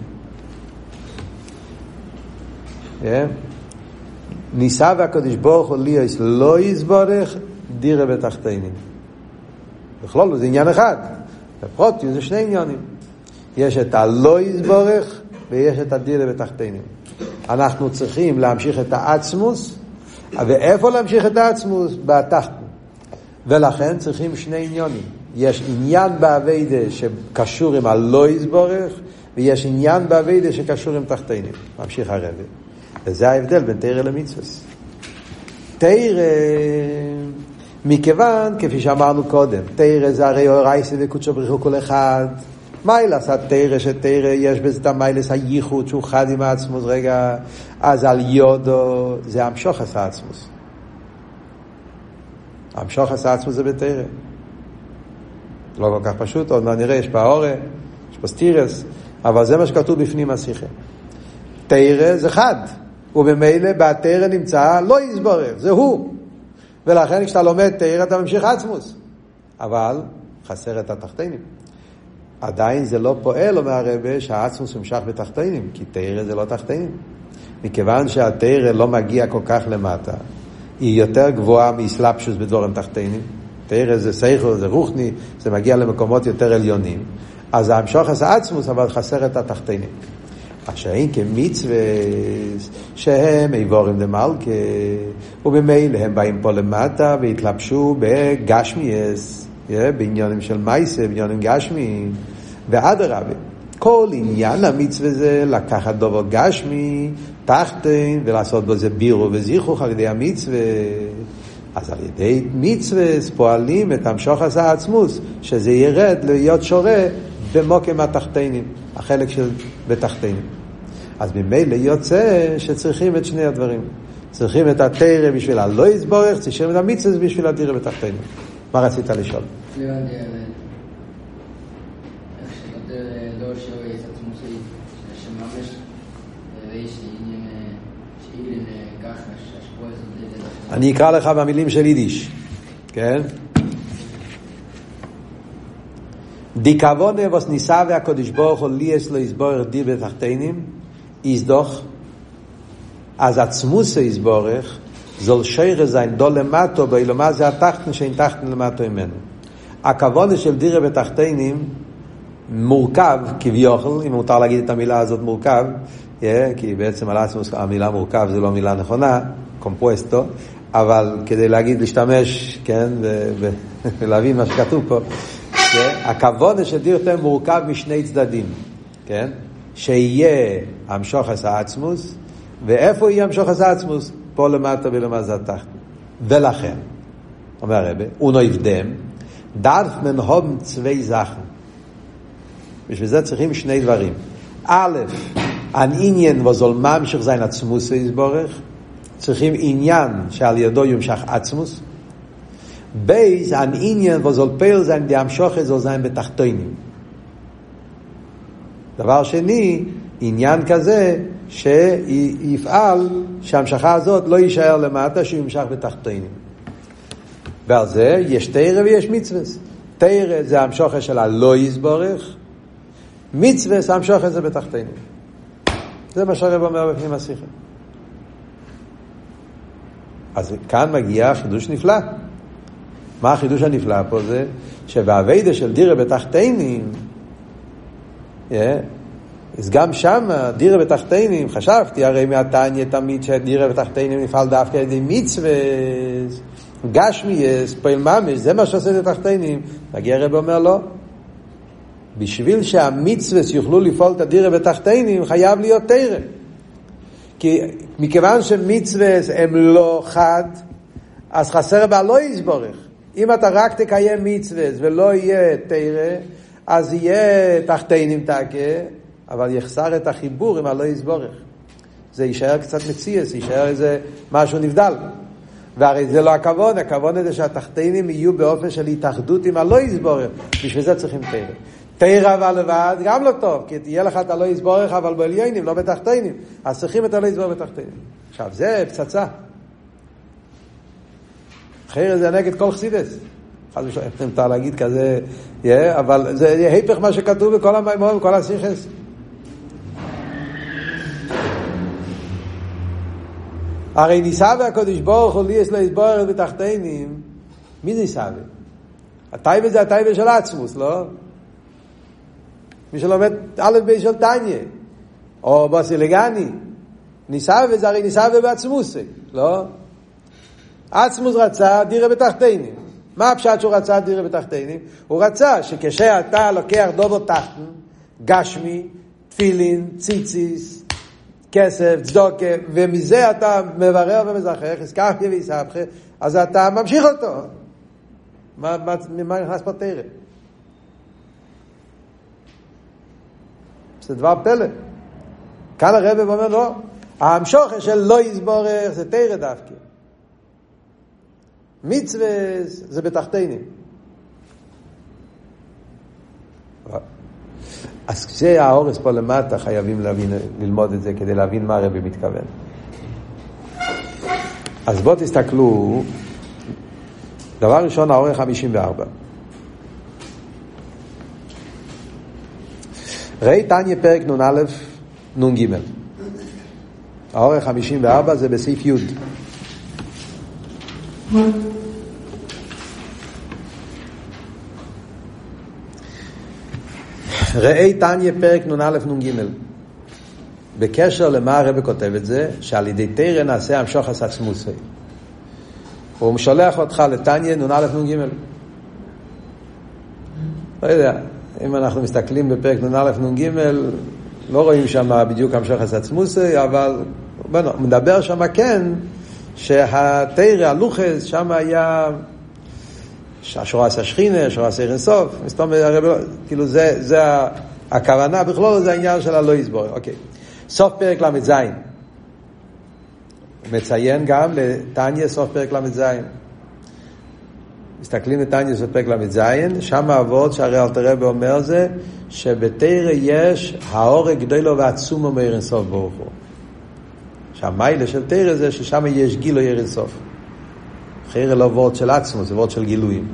Yeah. ניסה והקדוש ברוך הוא ליאס לא יסבורך דירה בתחתינים. בכלול זה עניין אחד, בפרוטיוס זה שני עניינים. יש את הלא יסבורך ויש את הדירה בתחתינים. אנחנו צריכים להמשיך את העצמוס, ואיפה להמשיך את העצמוס? בתחתן. ולכן צריכים שני עניונים. יש עניין באביידה שקשור עם הלא יסבורך, ויש עניין באביידה שקשור עם תחתינים. ממשיך הרבי. וזה ההבדל בין תרא למצווה. תרא, מכיוון, כפי שאמרנו קודם, תרא זה הרי אורייסי וקודשו בריחו כל אחד. מיילס התרא שתרא יש בזה את המיילס הייחוד שהוא חד עם העצמוס רגע אז על יודו זה המשוך עשה עצמוס המשוך עשה עצמוס זה בתרא. לא כל כך פשוט עוד נראה יש פה אורה יש פה סטירס אבל זה מה שכתוב בפנים השיחה. תרא זה חד וממילא בתרא נמצא לא יסבורך זה הוא. ולכן כשאתה לומד תרא אתה ממשיך עצמוס אבל חסר את התחתינים עדיין זה לא פועל, אומר הרבה, שהעצמוס נמשך בתחתינים, כי תרא זה לא תחתינים. מכיוון שהתרא לא מגיע כל כך למטה, היא יותר גבוהה מאסלאפשוס בדבורם תחתינים. תרא זה סייכו, זה רוחני, זה מגיע למקומות יותר עליונים. אז המשוך עשה עצמוס, אבל חסר את התחתינים. אשר אין כמצווה שהם איבורים דמלכה, ובמילא הם באים פה למטה והתלבשו בגשמיאס. בעניינים של מייסה, בעניינים גשמיים, ואדרבה. כל עניין המצווה זה לקחת דובר גשמי, תחתן, ולעשות בו זה בירו וזיכוך על ידי המצווה. אז על ידי מצווה פועלים את המשוך עשה עצמוס, שזה ירד להיות שורה במוקם התחתנים, החלק של בתחתנים. אז ממילא יוצא שצריכים את שני הדברים. צריכים את התרא בשביל הלא יסבורך, צריכים את המצווה בשביל הדירה בתחתנים. מה רצית לשאול? אני אקרא לך במילים של יידיש, כן? די כוונה ווס ניסה והקודש ברוך הוא ליאס לא יסבורך דיר בתחתינים, יסדוך, אז עצמוסה יסבורך, זול שיירה זין דו למטו, באילו מה זה התחתן שאין תחתן למטו ממנו. הכוונה של דירה בתחתינים מורכב כביכול, אם מותר להגיד את המילה הזאת מורכב, yeah, כי בעצם על עצמוס המילה מורכב זה לא מילה נכונה, קומפוסטו, אבל כדי להגיד, להשתמש, כן, [LAUGHS] ולהבין מה שכתוב פה, כן, הכבוד של דיר יותר מורכב משני צדדים, כן, שיהיה המשוחס העצמוס, ואיפה יהיה המשוחס העצמוס? פה למטה ולמטה התחת. ולכן, אומר הרבה, אונו יבדם, דארף מן הום צווי זכן. בשביל זה צריכים שני דברים. א', העניין וזול ממשיך זין עצמוס ויסבורך, צריכים עניין שעל ידו יומשך עצמוס. בייז, העניין וזול פייל זין די המשוכת זול זין בתחתונים. דבר שני, עניין כזה שיפעל שההמשכה הזאת לא יישאר למטה, שהוא ימשך בתחתונים. ועל זה יש תרא ויש מצווה. תרא זה המשוכת של הלא יסבורך, מצווה זה המשוכת זה בתחתונים. זה מה שהרב אומר בפנים השיחה. אז כאן מגיע חידוש נפלא. מה החידוש הנפלא פה זה? שבאביידה של דירה בתחתינים, yeah, אז גם שם, דירה בתחתינים, חשבתי הרי מהתניא תמיד שדירה בתחתינים נפעל דווקא על ידי מצווה, גשמיאס, פועל ממש, זה מה שעושה את התחתינים. מגיע הרב אומר לא. בשביל שהמצווה יוכלו לפעול את הדירה בתחתינים, חייב להיות תרא. כי מכיוון שמצווה הם לא חד, אז חסר בה לא יסבורך. אם אתה רק תקיים מצווה ולא יהיה תרא, אז יהיה תחתינים תקה, אבל יחסר את החיבור עם הלא יסבורך. זה יישאר קצת מציאס, יישאר איזה משהו נבדל. והרי זה לא הכבוד, הכבוד זה שהתחתינים יהיו באופן של התאחדות עם הלא יסבורך. בשביל זה צריכים תרא. תרא אבל לבד גם לא טוב, כי תהיה לך את הלא יסבורך אבל בעליינים, לא בתחתינים. אז צריכים את הלא יסבורך בתחתינים. עכשיו, זה פצצה. אחרת זה נגד כל חסידס. חס ושלום, מותר להגיד כזה, yeah, אבל זה היפך מה שכתוב בכל המימון, בכל הסיכס. הרי ניסה הקודש ברוך הוא לי יש לו יסבורך בתחתינים, מי ניסה? הטייבה זה הטייבה של עצמוס, לא? מי שלומד א' ב' של טניה, או בסילגני, ניסאווה זה הרי ניסאווה בעצמוסי, לא? עצמוס רצה דירה בתחתינים. מה הפשט שהוא רצה דירה בתחתינים? הוא רצה שכשאתה לוקח דובו תחתן, גשמי, תפילין, ציציס, כסף, צדוקה, ומזה אתה מברר ומזכח, הזכרתי ויסבכה, אז אתה ממשיך אותו. מה, מה, מה נכנס פה תרם? זה דבר פלא. כאן הרב אומר לא, ההמשוכה של לא יסבורך זה תרא דווקא. מצווה זה בתחתינים. אז כשהאורס פה למטה חייבים להבין, ללמוד את זה כדי להבין מה הרבי מתכוון. אז בואו תסתכלו, דבר ראשון, האורך 54. ראי תניא פרק נ"א, נ"ג. האורך 54 זה בסעיף י'. ראי תניא פרק נ"א נ"ג. בקשר למה הרב כותב את זה, שעל ידי תרא נעשה המשוך עצמוסי. הוא שולח אותך לתניא נ"א נ"ג. לא יודע, אם אנחנו מסתכלים בפרק נ"א נ"ג, לא רואים שם בדיוק המשך עצמוסי, אבל בנו, מדבר שם כן, שהתרא, הלוחס, שם היה השורה עשה שכינה, השורה עשה אינסוף, כאילו זה, זה הכוונה בכלול, זה העניין של הלא יסבור, אוקיי. סוף פרק ל"ז. מציין גם לתניא סוף פרק ל"ז. מסתכלים בתניא של פרק ל"ז, שם האבות שהרי אלתר רבי אומר זה, שבתרא יש האורג גדולו ועצומו מאיר אינסוף ברוך הוא. שהמיילה של תרא זה ששם יש גילו ירד סוף. חיירה לא וורד של עצמו, זה וורד של גילויים.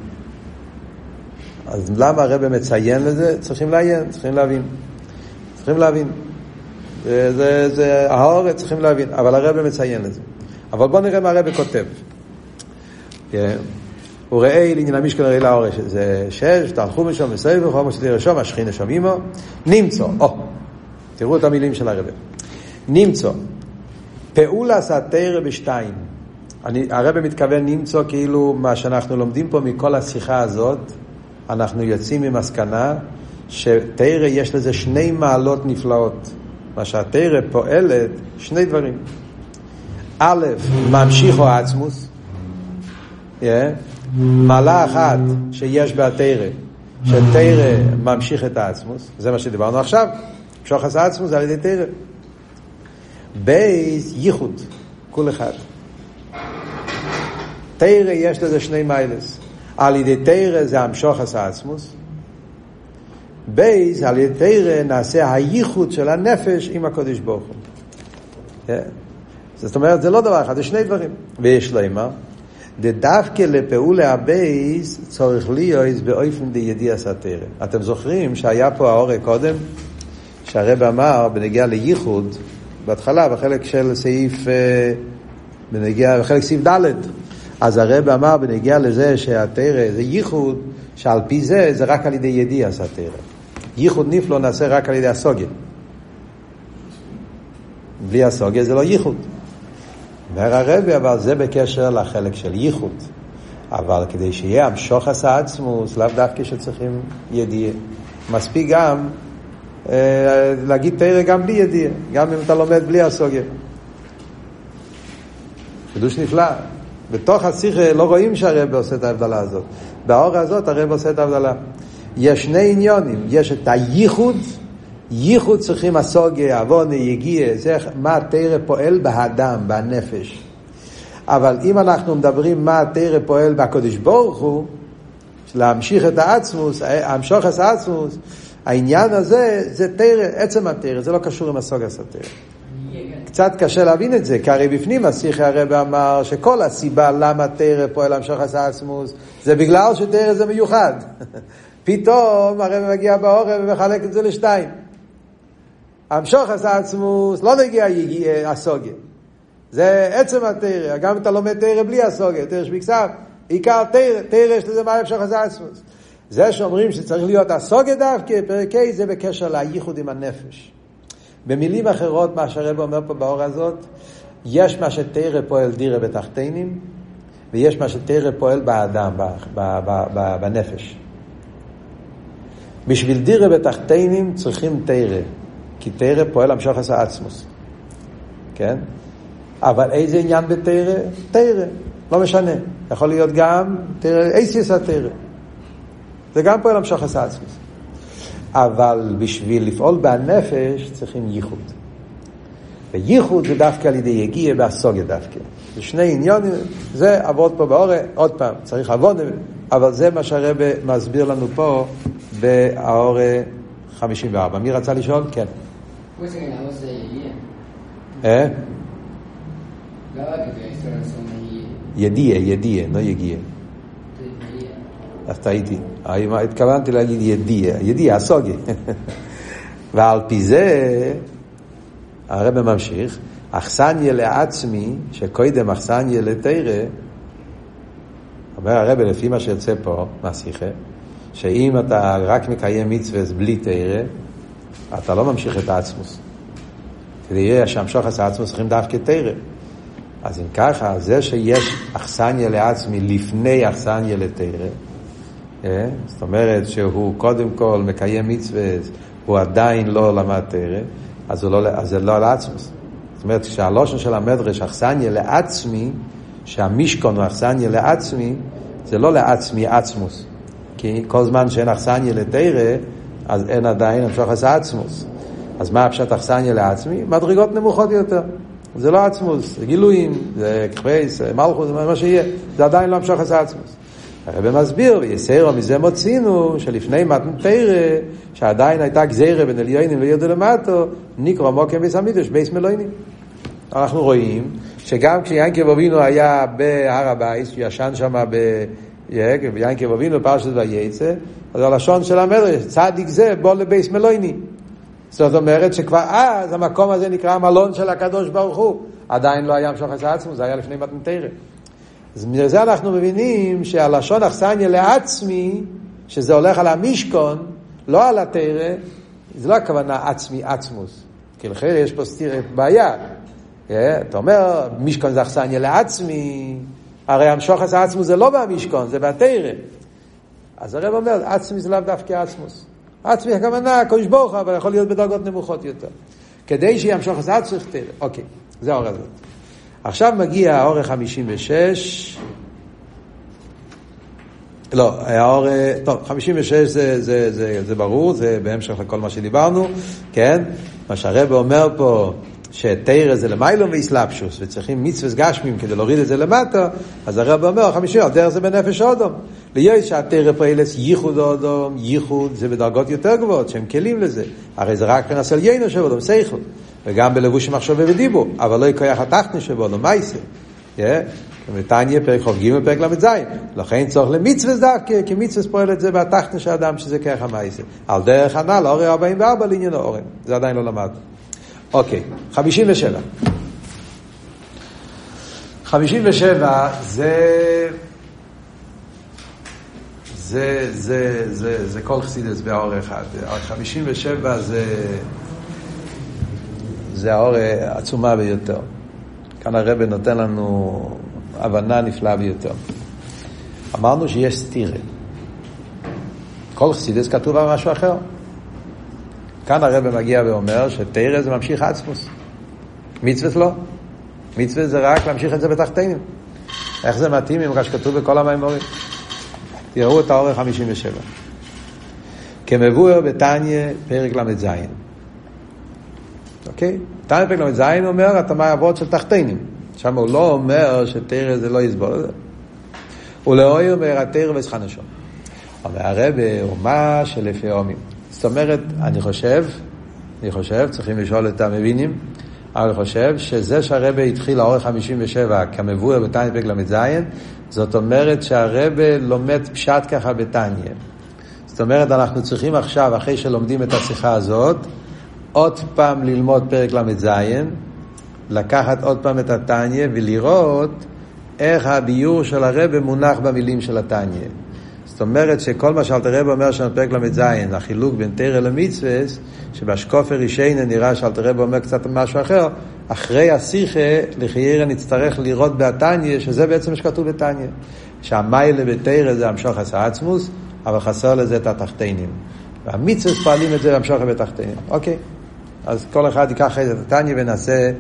אז למה הרב מציין לזה? צריכים לעיין, צריכים להבין. צריכים להבין. זה, זה, זה צריכים להבין, אבל הרב מציין לזה. אבל בואו נראה מה הרב כותב. כן. הוא ראה לעניין המשכן הרי לאורש, זה שש, תלכו משם וסביב, חומר שתראה שם, השכינה שם עמו, נמצא, או, תראו את המילים של הרב. נמצא, פעולס התרא בשתיים. אני, הרב מתכוון נמצא כאילו מה שאנחנו לומדים פה מכל השיחה הזאת, אנחנו יוצאים ממסקנה שתרא יש לזה שני מעלות נפלאות. מה שהתרא פועלת, שני דברים. א', ממשיכו עצמוס, yeah. מעלה אחת שיש בתרא, שתרא ממשיך את העצמוס, זה מה שדיברנו עכשיו, שוחס העצמוס על ידי תרא. בייס ייחוד, כל אחד. תורה יש לזה שני מעלות. על ידי תורה זה המשכת העצמות. בית, על ידי תורה נעשה הייחוד של הנפש עם הקודש ברוך הוא. Yeah. זאת אומרת, זה לא דבר אחד, זה שני דברים. ויש לו אימה. דווקא לפעולה הבית צורך להיות באופן דידיעת התורה. אתם זוכרים שהיה פה העורק קודם, שהרב אמר בנוגע לייחוד, בהתחלה, בחלק של סעיף, אה, בנגיע, בחלק סעיף ד', אז הרב אמר בנגיע לזה שהתרא זה ייחוד, שעל פי זה זה רק על ידי ידיע סתרא. ייחוד נפלא נעשה רק על ידי הסוגיה. בלי הסוגיה זה לא ייחוד. אומר הרבי, אבל זה בקשר לחלק של ייחוד. אבל כדי שיהיה המשוך עשה עצמוס, לאו דווקא שצריכים ידיעה. מספיק גם אה, להגיד תרא גם בלי ידיעה, גם אם אתה לומד בלי הסוגיה. חידוש נפלא. בתוך השיחה לא רואים שהרב עושה את ההבדלה הזאת. באור הזאת הרב עושה את ההבדלה. יש שני עניונים, יש את הייחוד, ייחוד צריכים הסוגיה, עוונה, יגיע, זה מה התרא פועל באדם, בנפש. אבל אם אנחנו מדברים מה התרא פועל בקודש ברוך הוא, להמשיך את העצמוס, המשוך את העצמוס, העניין הזה זה תרא, עצם התרא, זה לא קשור עם הסוגס התרא. קצת קשה להבין את זה, כי הרי בפנים השיחי הרב אמר שכל הסיבה למה תרא פועל המשוך את העצמוס, זה בגלל שתרא זה מיוחד. [LAUGHS] פתאום הרב מגיע בעורב ומחלק את זה לשתיים. המשוך עשה עצמוס, לא נגיע הסוגיה. זה עצם התרא, גם אם אתה לומד תרא בלי הסוגיה, תרא שבכסף, עיקר תרא, תרא יש לזה מה המשוך עצמוס. זה שאומרים שצריך להיות הסוגיה דווקא, פרק ה' זה בקשר לייחוד עם הנפש. במילים אחרות, מה שהרב אומר פה באור הזאת, יש מה שתרא פועל דירה בתחתינים, ויש מה שתרא פועל באדם, בנפש. בשביל דירה בתחתינים צריכים תרא, כי תרא פועל המשוך עשה עצמוס. כן? אבל איזה עניין בתרא? תרא, לא משנה. יכול להיות גם תרא, אייסיס התרא. זה גם פועל המשוך עשה עצמוס. אבל בשביל לפעול בנפש צריכים ייחוד. וייחוד זה דווקא על ידי יגיע והסוגיה דווקא. זה שני עניונים, זה עבוד פה באורא, עוד פעם, צריך עבוד, אבל זה מה שהרבא מסביר לנו פה באורא 54. מי רצה לשאול? כן. אה? ידיע, ידיע, לא יגיע. אז טעיתי. התכוונתי להגיד ידיע, ידיע, הסוגי. [LAUGHS] ועל פי זה, הרב ממשיך, אכסניה לעצמי, שקודם אכסניה לתרא, אומר הרב לפי מה שיוצא פה מהשיחה, שאם אתה רק מקיים מצווה בלי תרא, אתה לא ממשיך את העצמוס. כדי שהמשוך עשה עצמוס צריכים דווקא תרא. אז אם ככה, זה שיש אכסניה לעצמי לפני אכסניה לתרא, אה? זאת אומרת שהוא קודם כל מקיים מצווה, הוא עדיין לא למד תרא, אז, לא, אז זה לא לעצמוס. זאת אומרת, כשהלושן של המדרש אכסניה לעצמי, שהמישכון הוא אכסניה לעצמי, זה לא לעצמי עצמוס. כי כל זמן שאין אכסניה לתרא, אז אין עדיין המשוך עשה עצמוס. אז מה הפשט אכסניה לעצמי? מדרגות נמוכות יותר. זה לא עצמוס, זה גילויים, זה כחפייס, מלכוס, מה שיהיה. זה עדיין לא המשוך עשה עצמוס. הרב מסביר, ויסרו מזה מוצינו, שלפני מתן תרא, שעדיין הייתה גזירה בין עליונים ויודו למטו, נקרא מוקם ביס המידוש, ביס מלוינים. אנחנו רואים שגם כשיינקב אבינו היה בהר הבית, הוא ישן שם ב... ויינקב אבינו פרשת וייצא, אז הלשון של המדרש, צדיק זה בוא לבייס מלויני. זאת אומרת שכבר אז המקום הזה נקרא המלון של הקדוש ברוך הוא. עדיין לא היה עשה עצמו, זה היה לפני מתנתרא. אז מזה אנחנו מבינים שהלשון אכסניה לעצמי, שזה הולך על המשכון, לא על התרא, זה לא הכוונה עצמי עצמוס. כי לכן יש פה סתיר, בעיה. אה, אתה אומר, משכון זה אכסניה לעצמי, הרי המשוך עשה עצמו זה לא במשכון, זה בתרא. אז הרב אומר, עצמי זה לאו דווקא עצמוס. עצמי הכוונה, הקדוש ברוך הוא, אבל יכול להיות בדרגות נמוכות יותר. כדי שימשוך את עצמי, תראה. אוקיי, זה האור הזה. עכשיו מגיע האור ה-56. לא, האור, טוב, 56 זה, זה, זה, זה ברור, זה בהמשך לכל מה שדיברנו, כן? מה שהרב אומר פה, שתרא זה למיילום ואיסלאפשוס, וצריכים מצווה גשמים כדי להוריד את זה למטה, אז הרב אומר, חמישי, הדרך זה בנפש אודום. ליש שהתרא פועלס ייחוד אודום, ייחוד זה בדרגות יותר גבוהות, שהם כלים לזה. הרי זה רק פנס על יינו של אודום, סייכל. וגם בלבוש מחשוב ודיבור, אבל לא יקויח התחתן של אודום, מייסה. ותניא פרק כ"ג פרק ל"ז. לכן צורך למצווה דווקא, כי מצווה פועל את זה בתחתן של אדם, שזה כרך המייסה. על דרך הנ"ל, אורי 44 לעניין האורן. זה עדיין לא למדנו. אוקיי, 57. 57 זה... זה, זה, זה, זה כל חסידס באור אחד. 57 זה, זה האור העצומה ביותר. כאן הרב נותן לנו הבנה נפלאה ביותר. אמרנו שיש סטירה. כל חסידס כתוב על משהו אחר. כאן הרב מגיע ואומר שתרא זה ממשיך עצמוס. מצוות לא. מצוות זה רק להמשיך את זה בתחתינים. איך זה מתאים עם מה שכתוב בכל המימורים? תראו את האורך 57. כמבואר בתניא פרק ל"ז. אוקיי? תניא פרק ל"ז אומר התאמה אבות של תחתינים. שם הוא לא אומר שתרא זה לא יסבול. לא אומר התרא וסחנשון. אומר הרבה אומה שלפי עומים. זאת אומרת, אני חושב, אני חושב, צריכים לשאול את המבינים, אבל אני חושב שזה שהרבה התחיל לאורך 57 כמבואר בתניא פרק ל"ז, זאת אומרת שהרבה לומד פשט ככה בתניא. זאת אומרת, אנחנו צריכים עכשיו, אחרי שלומדים את השיחה הזאת, עוד פעם ללמוד פרק ל"ז, לקחת עוד פעם את התניא ולראות איך הביור של הרבה מונח במילים של התניא. זאת אומרת שכל מה שאלתר רב אומר שם בפרק ל"ז, החילוק בין תרא למצווה, שבשקופר רישיינה נראה שאלתר רב אומר קצת משהו אחר, אחרי השיחה, לחיירה נצטרך לראות בהתניא, שזה בעצם מה שכתוב בתניא. שהמיילה בתרא זה המשוך עשה עצמוס, אבל חסר לזה את התחתינים. והמצווה פועלים את זה להמשוך בתחתינים. אוקיי, אז כל אחד ייקח את התניא וינסה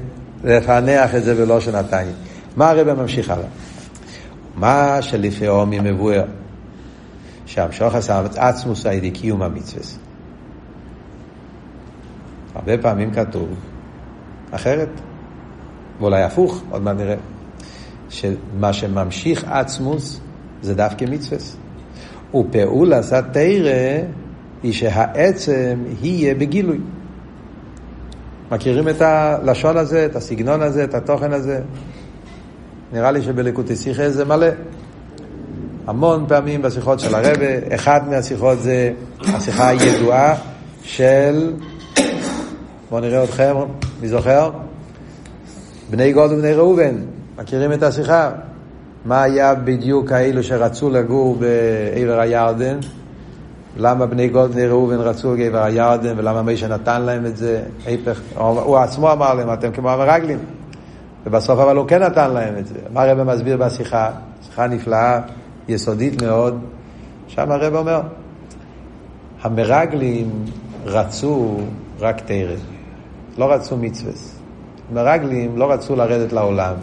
לפענח את זה בלושן התניא. מה הרב ממשיך הלאה? מה שלפי עומי מבואר. שהמשוך עשה עצמוס על ידי קיום המצווה. הרבה פעמים כתוב אחרת, ואולי הפוך, עוד מעט נראה, שמה שממשיך עצמוס זה דווקא מצווה. ופעולת התרא היא שהעצם יהיה בגילוי. מכירים את הלשון הזה, את הסגנון הזה, את התוכן הזה? נראה לי שבלקוטי שיחה זה מלא. המון פעמים בשיחות של הרבה, אחד מהשיחות זה השיחה הידועה של, בואו נראה אתכם, מי זוכר? בני גד ובני ראובן, מכירים את השיחה? מה היה בדיוק האלו שרצו לגור בעבר הירדן? למה בני גד ראובן רצו בעבר הירדן ולמה משה נתן להם את זה? ההפך, הוא עצמו אמר להם, אתם כמו המרגלים. ובסוף אבל הוא כן נתן להם את זה. מה הרב מסביר בשיחה? שיחה נפלאה. יסודית מאוד, שם הרב אומר, המרגלים רצו רק תרא, לא רצו מצווה. מרגלים לא רצו לרדת לעולם,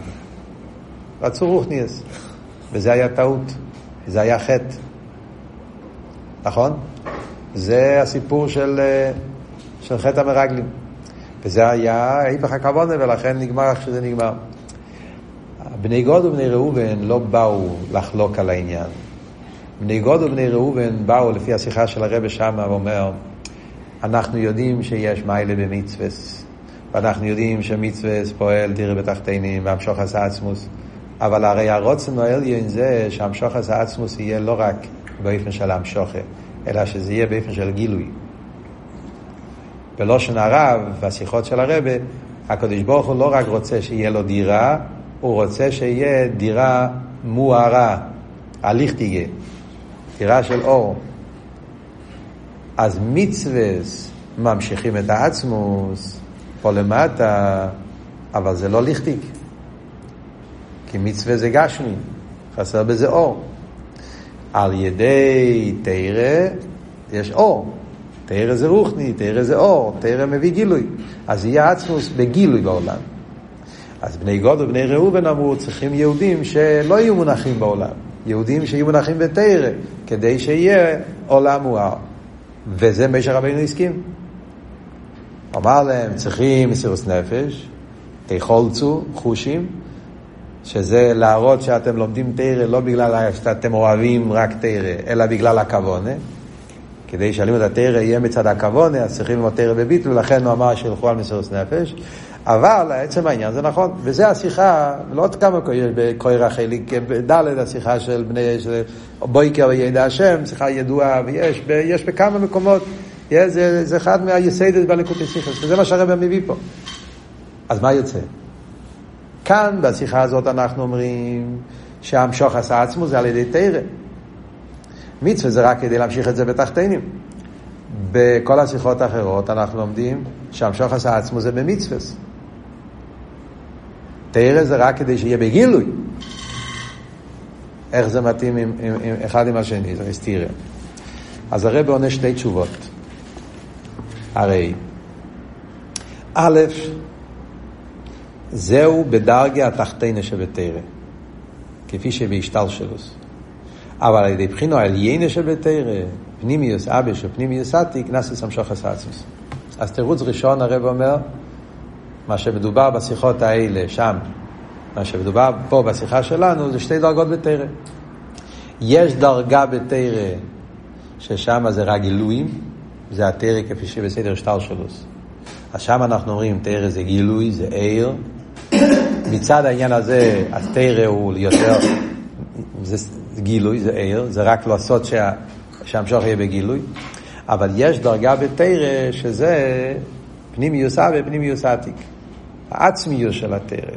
רצו רוחניאס, וזה היה טעות, זה היה חטא, נכון? זה הסיפור של, של חטא המרגלים. וזה היה ההיפך הכוונה, ולכן נגמר איך שזה נגמר. בני גד ובני ראובן לא באו לחלוק על העניין. בני גד ובני ראובן באו, לפי השיחה של הרבי שמה, ואומר, אנחנו יודעים שיש מעלה במצווה, ואנחנו יודעים שמצווה פועל דירה בתחתונים והמשכת העצמות. אבל הרי הרצון העליון זה שהמשכת העצמות יהיה לא רק באופן של המשכה, אלא שזה יהיה באופן של גילוי. בלשון הרב, בשיחות של הרבה, הקדוש ברוך הוא לא רק רוצה שיהיה לו דירה, הוא רוצה שיהיה דירה מוארה, הליך תהיה, דירה של אור. אז מצווה ממשיכים את העצמוס פה למטה, אבל זה לא ליכטיק. כי מצווה זה גשמי, חסר בזה אור. על ידי תרא יש אור. תרא זה רוחני, תרא זה אור, תרא מביא גילוי. אז יהיה עצמוס בגילוי בעולם. אז בני גוד ובני ראובן אמרו, צריכים יהודים שלא יהיו מונחים בעולם. יהודים שיהיו מונחים בתרא, כדי שיהיה עולם מואר. וזה מה שרבינו הסכים. אמר להם, צריכים מסירוס נפש, תחולצו, חושים, שזה להראות שאתם לומדים תרא לא בגלל שאתם אוהבים רק תרא, אלא בגלל הכוונה. כדי שהלימוד התרא יהיה מצד הכוונה, אז צריכים ללמוד תרא בביטל, ולכן הוא אמר שילכו על מסירות נפש. אבל עצם העניין זה נכון, וזה השיחה, לא עוד כמה בכויר החלק, בד' השיחה של בני, של בויקר וידע השם, שיחה ידועה, ויש יש בכמה מקומות, יש, זה, זה אחד מהיסיידס בלקוטי סיכוס, וזה מה שהרבא מביא פה. אז מה יוצא? כאן בשיחה הזאת אנחנו אומרים שהמשוך עשה עצמו זה על ידי תרא. מצווה זה רק כדי להמשיך את זה בתחתינים. בכל השיחות האחרות אנחנו לומדים שהמשוך עשה עצמו זה במצווה. תרא זה רק כדי שיהיה בגילוי. איך זה מתאים עם, עם, עם אחד עם השני, זה מסתירה. אז הרב עונה שתי תשובות. הרי א', זהו בדרגה התחתינה שבתרא, כפי שבהשתלשלוס. אבל על ידי בחינו העליינה שבתרא, פנימיוס אבש ופנימיוס עתיק, נסס המשוך עצמוס. אז תירוץ ראשון הרב אומר, מה שמדובר בשיחות האלה שם, מה שמדובר פה בשיחה שלנו, זה שתי דרגות בתרא. יש דרגה בתרא ששם זה רק גילויים, זה התרא כפי שבסדר שטר שלוס. אז שם אנחנו אומרים, תרא זה גילוי, זה עיר. מצד העניין הזה, התרא הוא יותר, זה גילוי, זה עיר, זה רק לעשות שה, שהמשוך יהיה בגילוי. אבל יש דרגה בתרא שזה פנימיוס אבי ופנימיוס עתיק. העצמיוס של התרא.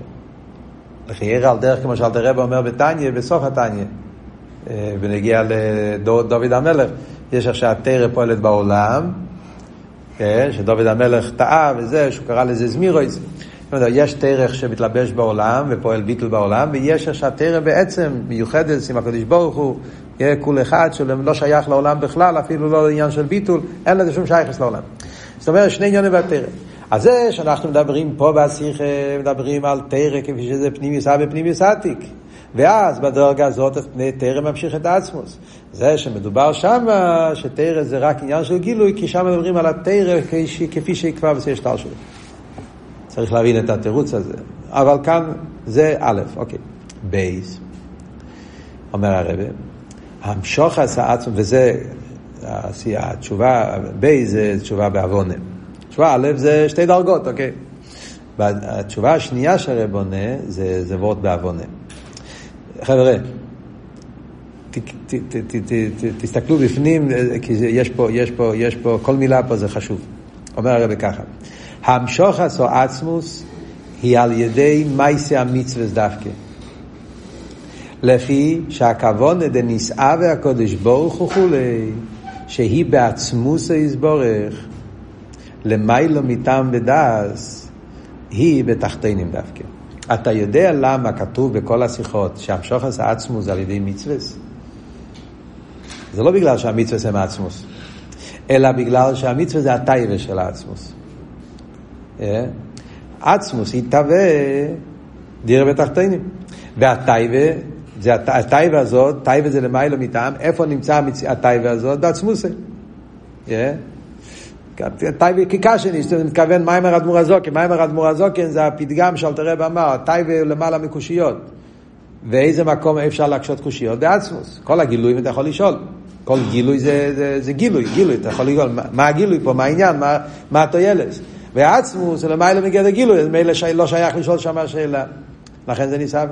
לחייר על דרך כמו שאלתר רב אומר בתניא, בסוף התניא, ונגיע אה, לדוד המלך, יש איך שהתרא פועלת בעולם, כן, שדוד המלך טעה וזה, שהוא קרא לזה זמירויז. יש תרך שמתלבש בעולם ופועל ביטל בעולם, ויש איך שהתרא בעצם מיוחדת עם הקדוש ברוך הוא, יהיה כול אחד שלא שייך לעולם בכלל, אפילו לא לעניין של ביטול, אין לזה שום שייכס לעולם. זאת אומרת, שני עניינים בתרא. אז זה שאנחנו מדברים פה בשיחה, מדברים על תרא כפי שזה פנימיוס אבי ופנימיוס עתיק. ואז בדרגה הזאת תרא ממשיך את העצמוס. זה שמדובר שם, שתרא זה רק עניין של גילוי, כי שם מדברים על התרא כפי שיקבע בסייש טל שלו. צריך להבין את התירוץ הזה. אבל כאן זה א', אוקיי. בייס, אומר הרבה, המשוך עשה עצמו, וזה התשובה, בייס זה תשובה בעוונה. תשובה א' זה שתי דרגות, אוקיי. התשובה השנייה שהרב עונה זה, זה בעוונה. חבר'ה, תסתכלו בפנים, כי יש פה, יש פה, יש פה, כל מילה פה זה חשוב. אומר הרב ככה, המשוך עשו עצמוס היא על ידי מייסי המצווה דווקא. לפי שהכוון דנישאה והקודש ברוך וכולי, שהיא בעצמוס היסבורך, למיילו מטעם ודס, היא בתחתינים דווקא. אתה יודע למה כתוב בכל השיחות שהמשוך עשה עצמוס זה על ידי מצווה? זה לא בגלל שהמצווה זה מעצמוס, אלא בגלל שהמצווה זה הטייבה של העצמוס. אה? עצמוס יתהווה דירה בתחתינים. והטייבה, זה הטייבה הזאת, טייבה זה למיילו מטעם, איפה נמצא הטייבה הזאת? בעצמוסי. אה? טייבה כקשני, זאת אומרת, מתכוון מיימר אדמו"ר הזוקן, מיימר אדמו"ר הזוקן זה הפתגם שאלתר רב אמר, טייבה למעלה מקושיות. ואיזה מקום אפשר להקשות קושיות? בעצמוס. כל הגילויים אתה יכול לשאול. כל גילוי זה, זה, זה גילוי, גילוי, אתה יכול לשאול, מה, מה הגילוי פה, מה העניין, מה, מה. ועצמוס זה למעלה מגדר גילוי, אז מילא שי, לא שייך לשאול שם השאלה. לכן זה ניסה.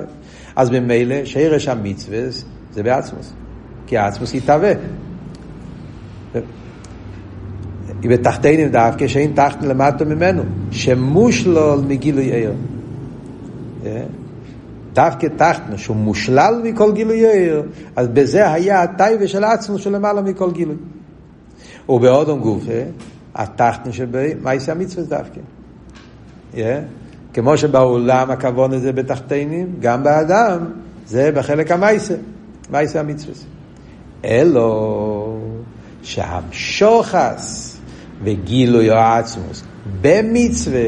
אז במילא שרש המצווה זה בעצמוס. כי העצמוס יתהווה. בתחתינים דווקא שאין תחת למטה ממנו, שמושלול מגילוי עיר. דווקא תחתנו, שהוא מושלל מכל גילוי עיר, אז בזה היה הטייבה של עצמו שלמעלה מכל גילוי. ובאודום גופה, התחתנו שבי, יעשה המצווה דווקא? Yeah. כמו שבעולם הכוון הזה בתחתינים, גם באדם, זה בחלק המייסה, מייסה המצווה. אלו שהמשוחס וגילוי העצמוס במצווה,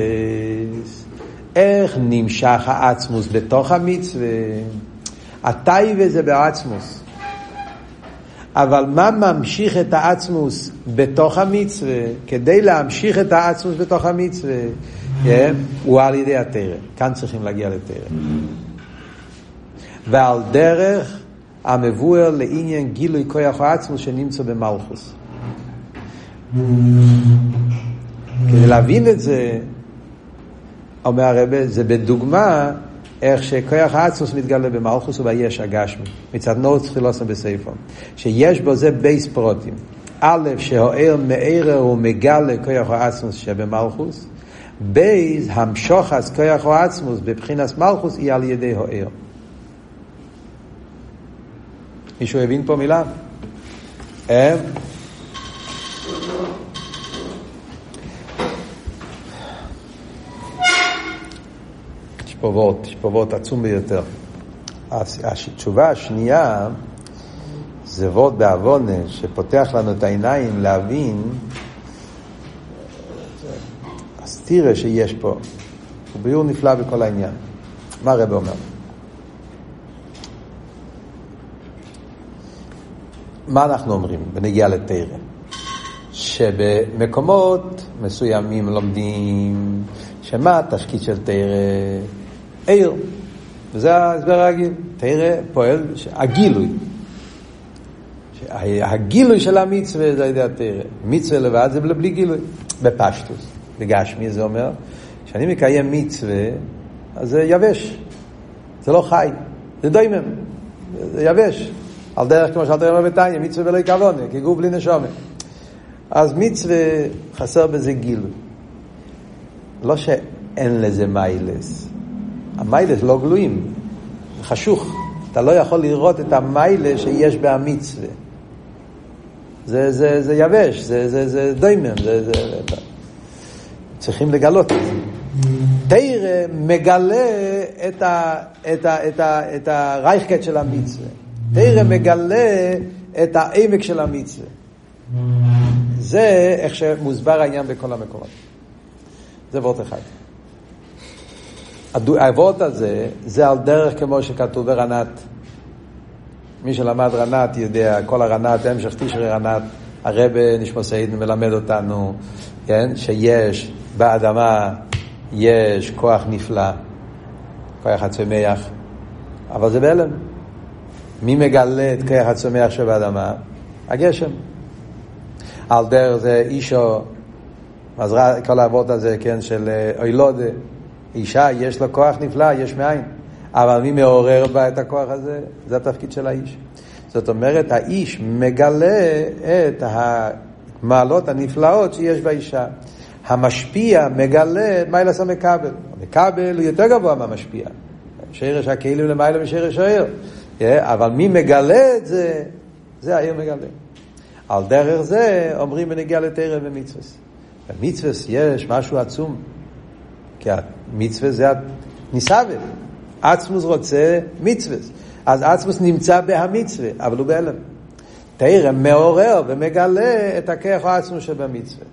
איך נמשך העצמוס בתוך המצווה? הטייבה זה בעצמוס. אבל מה ממשיך את העצמוס בתוך המצווה, כדי להמשיך את העצמוס בתוך המצווה, כן? הוא על ידי התרא. כאן צריכים להגיע לתרא. ועל דרך המבואר לעניין גילוי כוח העצמוס שנמצא במלכוס. כדי להבין את זה, אומר הרבה, זה בדוגמה איך שכוח העצמות מתגלה במלכות וביש הגשמי, מצד נעוץ תחילתן בסופן, שיש בו זה ב' פרטים. א', שהאור מאיר ומגלה כוח העצמות שבמלכות, בית, המשכת כוח העצמות בבחינת מלכות היא על ידי האור. מישהו הבין פה מילה? אה? פה וורט עצום ביותר. התשובה השנייה זה וורט בעוונה שפותח לנו את העיניים להבין הסתירה שיש פה. הוא ביור נפלא בכל העניין. מה הרב אומר? מה אנחנו אומרים בנגיעה לתרא? שבמקומות מסוימים לומדים שמה התפקיד של תרא? עיר. וזה ההסבר הרגיל. תראה פועל, הגילוי. הגילוי של המצווה זה על ידי התרא. מצווה לבד זה בלי גילוי. בפשטוס. בגשמי זה אומר, כשאני מקיים מצווה, אז זה יבש. זה לא חי. זה דוימם. זה יבש. על דרך כמו שאתה אומר בתניא, מצווה ולא כי גוף בלי נשומת. אז מצווה חסר בזה גילוי. לא שאין לזה מיילס. המיילס לא גלויים, חשוך. אתה לא יכול לראות את המיילה שיש בהמצווה. זה, זה, זה יבש, זה, זה, זה דוימם, זה, זה, זה, צריכים לגלות את זה. תרא מגלה את, ה, את, ה, את, ה, את הרייכקט של המצווה. תרא מגלה את העמק של המצווה. זה איך שמוסבר העניין בכל המקומות. זה וורט אחד. האבות הזה, זה על דרך כמו שכתוב ברנת. מי שלמד רנת יודע, כל הרנת, המשך תשרי רנת, הרבה נשמוסיין מלמד אותנו, כן, שיש באדמה, יש כוח נפלא, כוח הצומח, אבל זה בהלם. מי מגלה את כוח הצומח שבאדמה? הגשם. על דרך זה אישו, כל האבות הזה, כן, של אוילודה. אישה יש לה כוח נפלא, יש מאין. אבל מי מעורר בה את הכוח הזה? זה התפקיד של האיש. זאת אומרת, האיש מגלה את המעלות הנפלאות שיש באישה. המשפיע מגלה את מיילס המקבל. המקבל הוא יותר גבוה מהמשפיע. שרש הכלים למעלה משרש העיר. אבל מי מגלה את זה, זה העיר מגלה. על דרך זה אומרים בנגיע לתרא ומצווה. במצווה יש משהו עצום. כי המצווה זה ניסאווה. עצמוס רוצה מצווה. אז עצמוס נמצא בהמצווה, אבל הוא בהלם. תראה, מעורר ומגלה את הכיח העצמוס שבמצווה.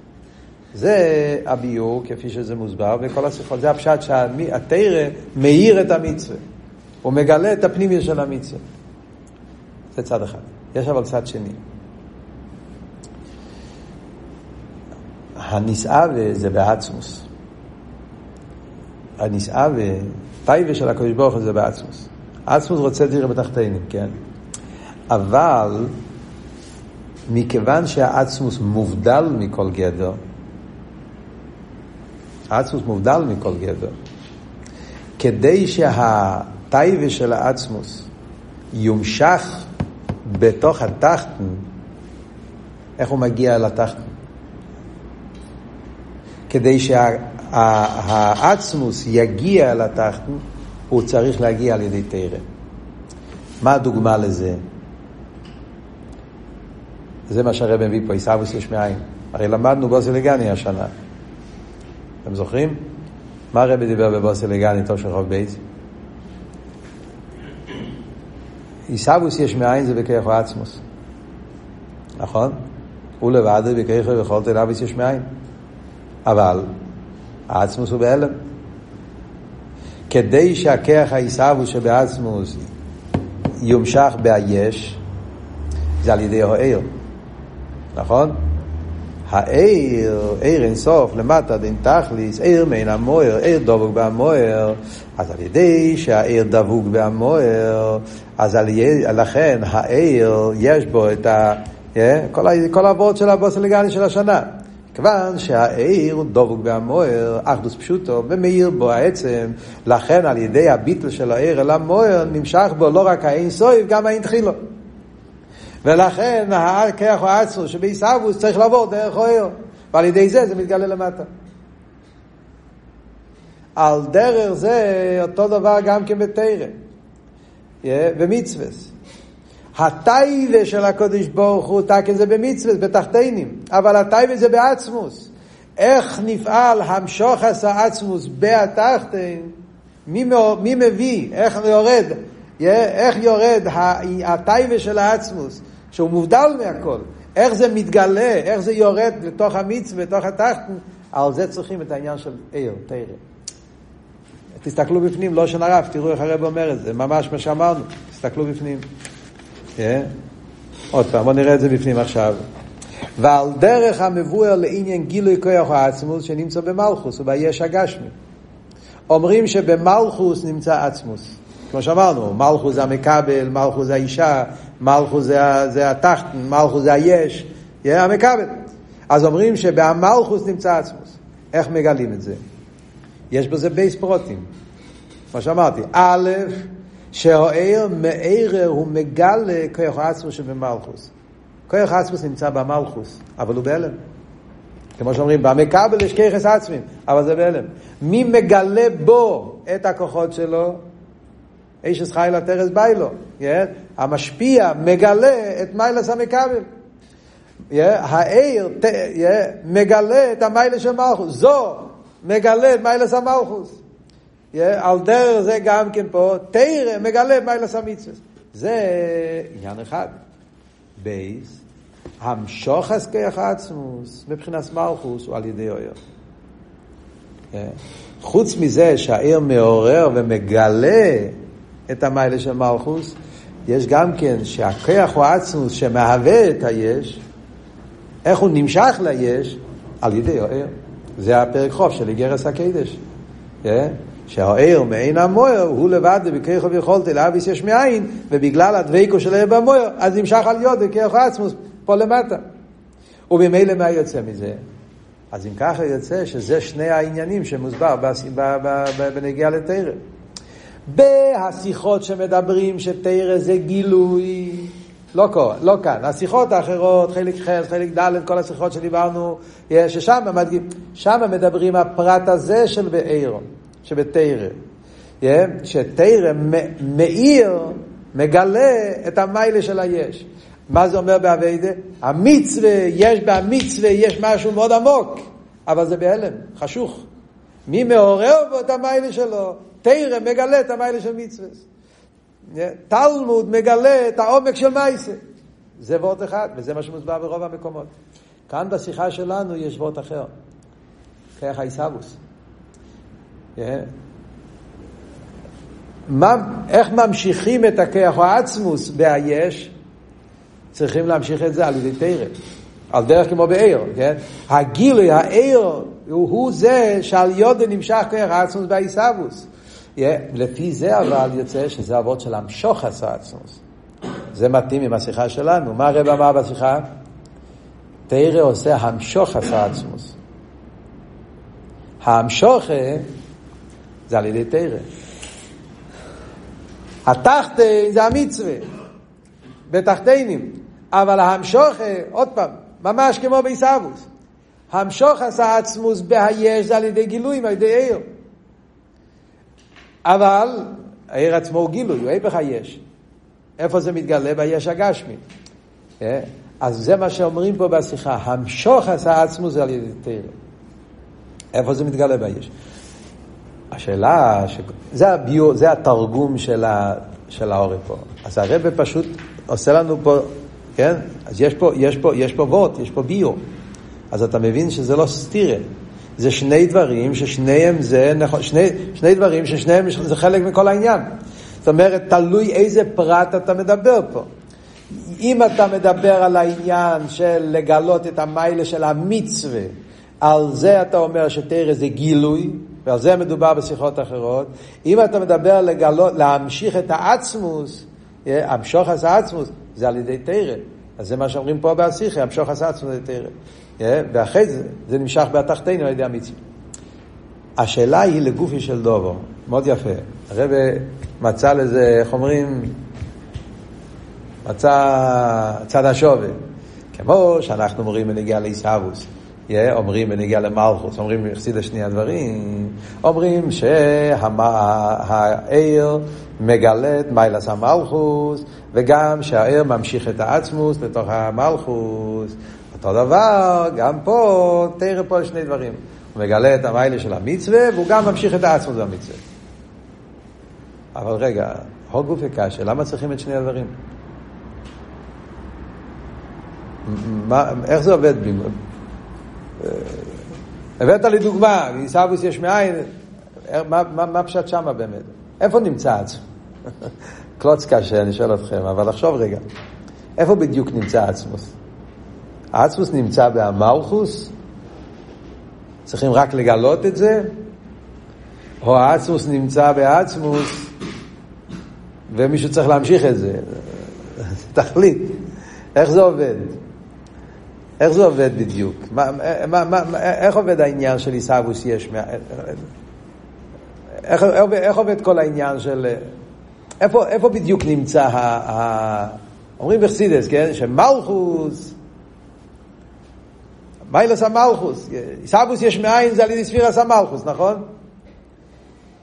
זה הביור, כפי שזה מוסבר בכל השיחות. זה הפשט שהתרא מאיר את המצווה. הוא מגלה את הפנימיה של המצווה. זה צד אחד. יש אבל צד שני. הנישאווה זה בעצמוס. הנישאווה, טייבה של הקדוש ברוך הוא זה בעצמוס. עצמוס רוצה דירה בתחתינים, כן? אבל מכיוון שהעצמוס מובדל מכל גדר, העצמוס מובדל מכל גדר. כדי שהטייבה של העצמוס יומשך בתוך התחתן, איך הוא מגיע אל התחתן? כדי שהעצמוס יגיע אל התחתן, הוא צריך להגיע על ידי תרא. מה הדוגמה לזה? זה מה שהרב מביא פה, עיסאוויס יש מאין. הרי למדנו בוסילגני השנה. אתם זוכרים? מה הרב דיבר בבוסילגני, של חוב בייס? עיסאוויס יש מאין זה בכיח עצמוס. נכון? הוא לבד בכיח וכל תלאביס יש מאין. אבל העצמוס הוא בהלם. כדי שהכיח העיסאוויס שבעצמוס יומשך ביש, זה על ידי העיר. נכון? העיר, עיר אינסוף, למטה דין תכליס, עיר מן המוער, עיר דבוק בהמוער, אז על ידי שהעיר דבוק בהמוער, אז על ידי, לכן העיר יש בו את ה... כל, כל העבוד של הבוס הלגני של השנה. כיוון שהעיר הוא דבוק בהמוער, אחדוס פשוטו, ומאיר בו העצם, לכן על ידי הביטל של העיר אל המוער, נמשך בו לא רק האין סויב, גם האין תחילו. ולכן הכיח או עצמו שבעיסאוווס צריך לעבור דרך אוהר, ועל ידי זה זה מתגלה למטה. על דרך זה אותו דבר גם כן בתרא, במצווה. הטייבה של הקודש ברוך הוא תקן זה במצווה, בתחתינים, אבל הטייבה זה בעצמוס. איך נפעל המשוחס העצמוס בהתחתין, מי, מי מביא, איך יורד, איך יורד הטייבה של העצמוס. שהוא מובדל מהכל. איך זה מתגלה, איך זה יורד לתוך המצווה, לתוך התחתן, על זה צריכים את העניין של עיר, תרא. תסתכלו בפנים, לא שנה רב, תראו איך הרב אומר את זה, ממש מה שאמרנו, תסתכלו בפנים. Yeah. עוד פעם, בואו נראה את זה בפנים עכשיו. ועל דרך המבואר לעניין גילוי כוח העצמוס שנמצא במלכוס וביש הגשמי. אומרים שבמלכוס נמצא עצמוס. כמו שאמרנו, מלכוס זה המקבל, מלכוס זה האישה, מלכוס זה, זה התחתן, מלכוס זה היש, יהיה המקבל. אז אומרים שבמלכוס נמצא עצמוס. איך מגלים את זה? יש בזה בייס פרוטים. כמו שאמרתי, א', שהאיר מאיר הוא מגלה כוח עצמוס שבמלכוס. כוח עצמוס נמצא במלכוס, אבל הוא בהלם. כמו שאומרים, במקבל יש כיחס עצמים, אבל זה בהלם. מי מגלה בו את הכוחות שלו? אישס חיילה תרס ביילו. המשפיע מגלה את מעלת המקבל. האור מגלה את המעלה של מלכות. זו מגלה את מעלת המלכות. על דרך זה גם כן פה, תורה מגלה מעלת המצווה. זה עניין אחד. בית, המשכת כוח העצמות בבחינת מלכות הוא על ידי אור. חוץ מזה שהאור מעורר ומגלה את המיילה של מלכוס, יש גם כן שהכוח הוא עצמוס שמהווה את היש, איך הוא נמשך ליש? על ידי האר. זה הפרק חוף של איגרס הקדש. Yeah? שהאר מעין המויר הוא לבד בכיכו ויכולתי לאביס יש מאין ובגלל הדבקו של האר במויר אז נמשך על יוד בכיכו עצמוס פה למטה. וממילא מה יוצא מזה? אז אם ככה יוצא שזה שני העניינים שמוסבר בנגיעה לתרם. בהשיחות שמדברים שתרא זה גילוי, לא, קורה, לא כאן, השיחות האחרות, חלק ח', חלק ד', כל השיחות שדיברנו, ששם מדברים הפרט הזה של באירון, שבתרא. שתרא מאיר, מגלה את המיילה של היש. מה זה אומר באביידה? המצווה, יש במצווה, יש משהו מאוד עמוק, אבל זה בהלם, חשוך. מי מעורר בו את המיילה שלו? תרא מגלה את המיילה של מצווה. תלמוד מגלה את העומק של מייסה. זה וורט אחד, וזה מה שמוסבר ברוב המקומות. כאן בשיחה שלנו יש וורט אחר. כרך העיסאוווס. מה, איך ממשיכים את הכיח העצמוס בהיש? צריכים להמשיך את זה על ידי תרא. על דרך כמו בעיר, כן? הגילוי, העיר, הוא, הוא זה שעל יודו נמשך כוח העצמוס בעיסאוווס. לפי זה אבל יוצא שזה אבות של המשוך עשה עצמוס. זה מתאים עם השיחה שלנו. מה הרב אמר בשיחה? תרא עושה המשוך עשה עצמוס. ההמשוכה זה על ידי תרא. התחתן זה המצווה, בתחתינים. אבל ההמשוכה, עוד פעם, ממש כמו בעיסאוווס. המשוך עשה עצמוס בהיש זה על ידי גילויים, על ידי עיר. אבל העיר עצמו הוא גילוי, הוא היפך היש. איפה זה מתגלה? ביש הגשמי. אה? אז זה מה שאומרים פה בשיחה, המשוך עשה עצמו זה על ידי תרא. איפה זה מתגלה ביש? השאלה, ש... זה, הביו, זה התרגום של, ה... של האורי פה. אז הרבה פשוט עושה לנו פה, כן? אז יש פה, יש פה, יש פה וורט, יש פה ביו. אז אתה מבין שזה לא סתירה. זה שני דברים ששניהם זה, נכון, שני, שני דברים ששניהם זה חלק מכל העניין. זאת אומרת, תלוי איזה פרט אתה מדבר פה. אם אתה מדבר על העניין של לגלות את המיילה של המצווה, על זה אתה אומר שתרא זה גילוי, ועל זה מדובר בשיחות אחרות. אם אתה מדבר לגלות, להמשיך את העצמוס, המשוך את העצמוס, זה על ידי תרא. אז זה מה שאומרים פה בהשיחה, המשוך את העצמוס זה תרא. ואחרי זה, זה נמשך בתחתינו על ידי המצווה. השאלה היא לגופי של דובו, מאוד יפה. הרב מצא לזה, איך אומרים, מצא צד השווה. כמו שאנחנו אומרים בנגיעה לעיסאוווס, אומרים בנגיעה למלכוס, אומרים יחסיד לשני הדברים, אומרים שהעיר מגלה את מיילס המלכוס, וגם שהעיר ממשיך את העצמוס לתוך המלכוס. אותו דבר, גם פה, תראה פה שני דברים. הוא מגלה את המיילה של המצווה, והוא גם ממשיך את העצמות במצווה. אבל רגע, הוג גוף וקשה, למה צריכים את שני הדברים? מה, איך זה עובד? הבאת לי דוגמה, עיסאוויס יש מאין, מה, מה, מה פשט שמה באמת? איפה נמצא עצמו? [LAUGHS] קלוץ קשה, אני שואל אתכם, אבל לחשוב רגע. איפה בדיוק נמצא עצמוס? העצמוס נמצא באמלכוס? צריכים רק לגלות את זה? או העצמוס נמצא בעצמוס ומישהו צריך להמשיך את זה? [LAUGHS] תחליט. איך זה עובד? איך זה עובד בדיוק? מה, מה, מה, איך עובד העניין של עיסאוווס יש? איך, איך, איך עובד כל העניין של... איפה, איפה בדיוק נמצא ה... ה אומרים בחסידס, כן? שמלכוס מיילס המלכוס. עיסאוווס יש מאין זה על ידי ספירס המלכוס, נכון?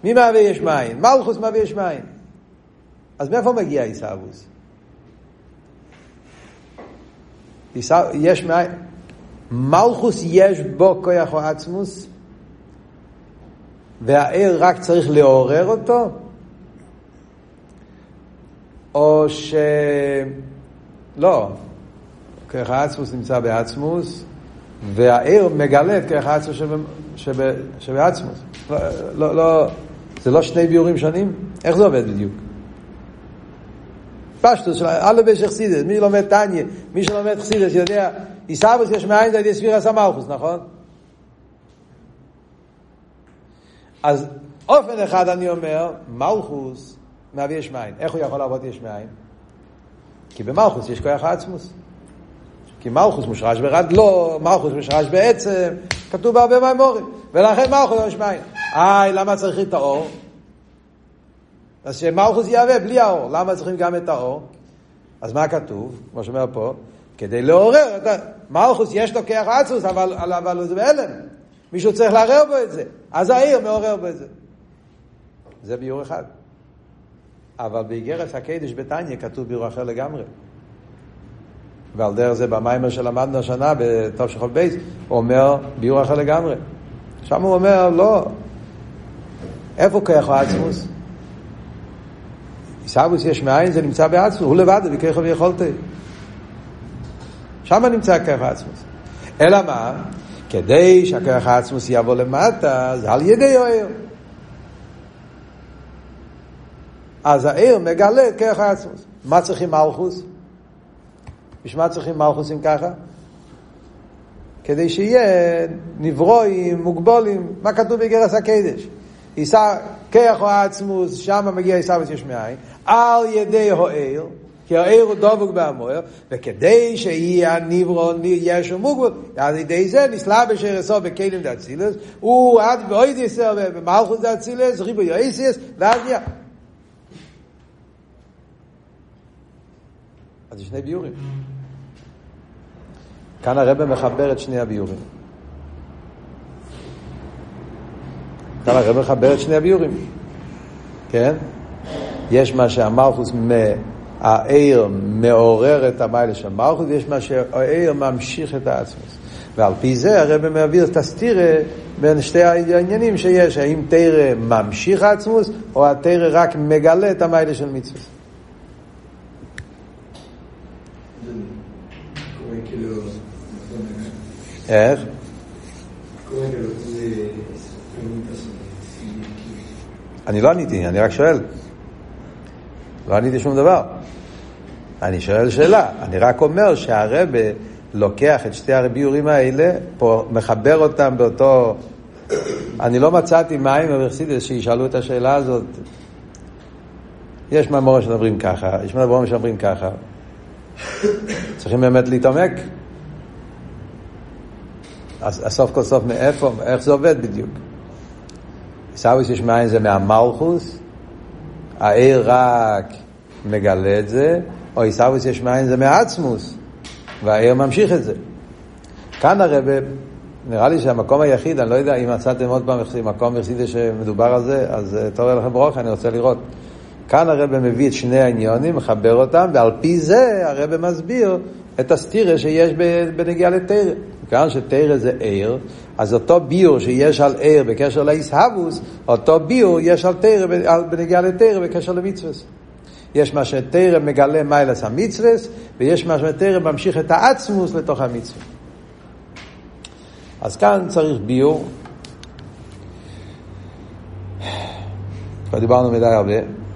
מי מהווה יש מאין? מלכוס מהווה יש מאין. אז מאיפה מגיע עיסאוווס? יש מאין... מלכוס יש בו כוח או עצמוס, והער רק צריך לעורר אותו? או ש... לא, כוח העצמוס נמצא בעצמוס, והעיר מגלה את כרך העצמוס שבעצמוס. לא, לא, לא, זה לא שני ביורים שונים? איך זה עובד בדיוק? פשטוס של א' בש חסידס, מי לומד טניה, מי שלומד חסידס יודע, עיסאוויס יש מאין ידי ספירס המלכוס, נכון? אז אופן אחד אני אומר, מלכוס מהווה יש מאין. איך הוא יכול לעבוד יש מאין? כי במלכוס יש כוח העצמוס. כי מלכוס מושרש ברד לא, מלכוס מושרש בעצם, כתוב בהרבה מהמורים. ולכן מלכוס יש מים. איי, למה צריך את האור? אז שמלכוס יהווה בלי האור. למה צריכים גם את האור? אז מה כתוב? כמו שאומר פה, כדי לעורר את. מלכוס יש לו כיח עצוס, אבל, אבל זה בהלם. מישהו צריך לערער בו את זה. אז העיר מעורר בו את זה. זה ביור אחד. אבל באיגרת הקדש בתניא כתוב ביור אחר לגמרי. ועל דרך זה במיימר שלמדנו השנה בטוב של חוב בייס, הוא אומר ביור אחר לגמרי. שם הוא אומר, לא, איפה כוח העצמוס? עיסאוויס יש מאין, זה נמצא בעצמוס, הוא לבד, וככה ויכולתי. שם נמצא כוח העצמוס. אלא מה? כדי שהכוח העצמוס יבוא למטה, זה על ידי העיר. אז העיר מגלה את כוח העצמוס. מה צריכים מלכוס? בשביל מה צריכים מלכוסים ככה? כדי שיהיה נברואים, מוגבולים, מה כתוב בגרס הקדש? יישא כיח או עצמוס, שם מגיע יישא יש מאין, על ידי הוער, כי העיר הוא דבוק בהמוער, וכדי שיהיה הניברו יש ומוגבול, על ידי זה נסלה בשרסו בכלים דאצילס, הוא עד באויד יסר במלכוס דאצילס, ריבו יויסיס, ואז נהיה. אז זה שני ביורים. כאן הרב מחבר את שני הביורים. כאן הרב מחבר את שני הביורים. כן? יש מה שהמלכוס, העיר מעורר את המיילה של מלכוס, ויש מה שהעיר ממשיך את העצמוס. ועל פי זה הרב מעביר את הסתירה בין שתי העניינים שיש, האם תרא ממשיך עצמוס, או התרא רק מגלה את המיילה של מצווה. איך? אני לא עניתי, אני רק שואל. לא עניתי שום דבר. אני שואל שאלה, אני רק אומר שהרבה לוקח את שתי הביורים האלה, פה מחבר אותם באותו... אני לא מצאתי מים במרסידס שישאלו את השאלה הזאת. יש מאמורים שמדברים ככה, יש מאמורים שמדברים ככה. צריכים באמת להתעמק. אז סוף כל סוף מאיפה, איך זה עובד בדיוק? עיסאוויס יש מאין זה מהמלכוס, העיר רק מגלה את זה, או עיסאוויס יש מאין זה מעצמוס, והעיר ממשיך את זה. כאן הרב, נראה לי שהמקום היחיד, אני לא יודע אם מצאתם עוד פעם מקום יחיד שמדובר על זה, אז אה, תורה לכם ברוך, אני רוצה לראות. כאן הרב מביא את שני העניונים, מחבר אותם, ועל פי זה הרב מסביר את הסתירה שיש בנגיעה לתרא. כאן שתרא זה עיר, אז אותו ביור שיש על עיר בקשר לאיסהבוס, אותו ביור יש על תרא, בנגיעה לתרא בקשר למצווה. יש מה שתרא מגלה מיילס המצווה, ויש מה שתרא ממשיך את העצמוס לתוך המצווה. אז כאן צריך ביור. כבר דיברנו מדי הרבה.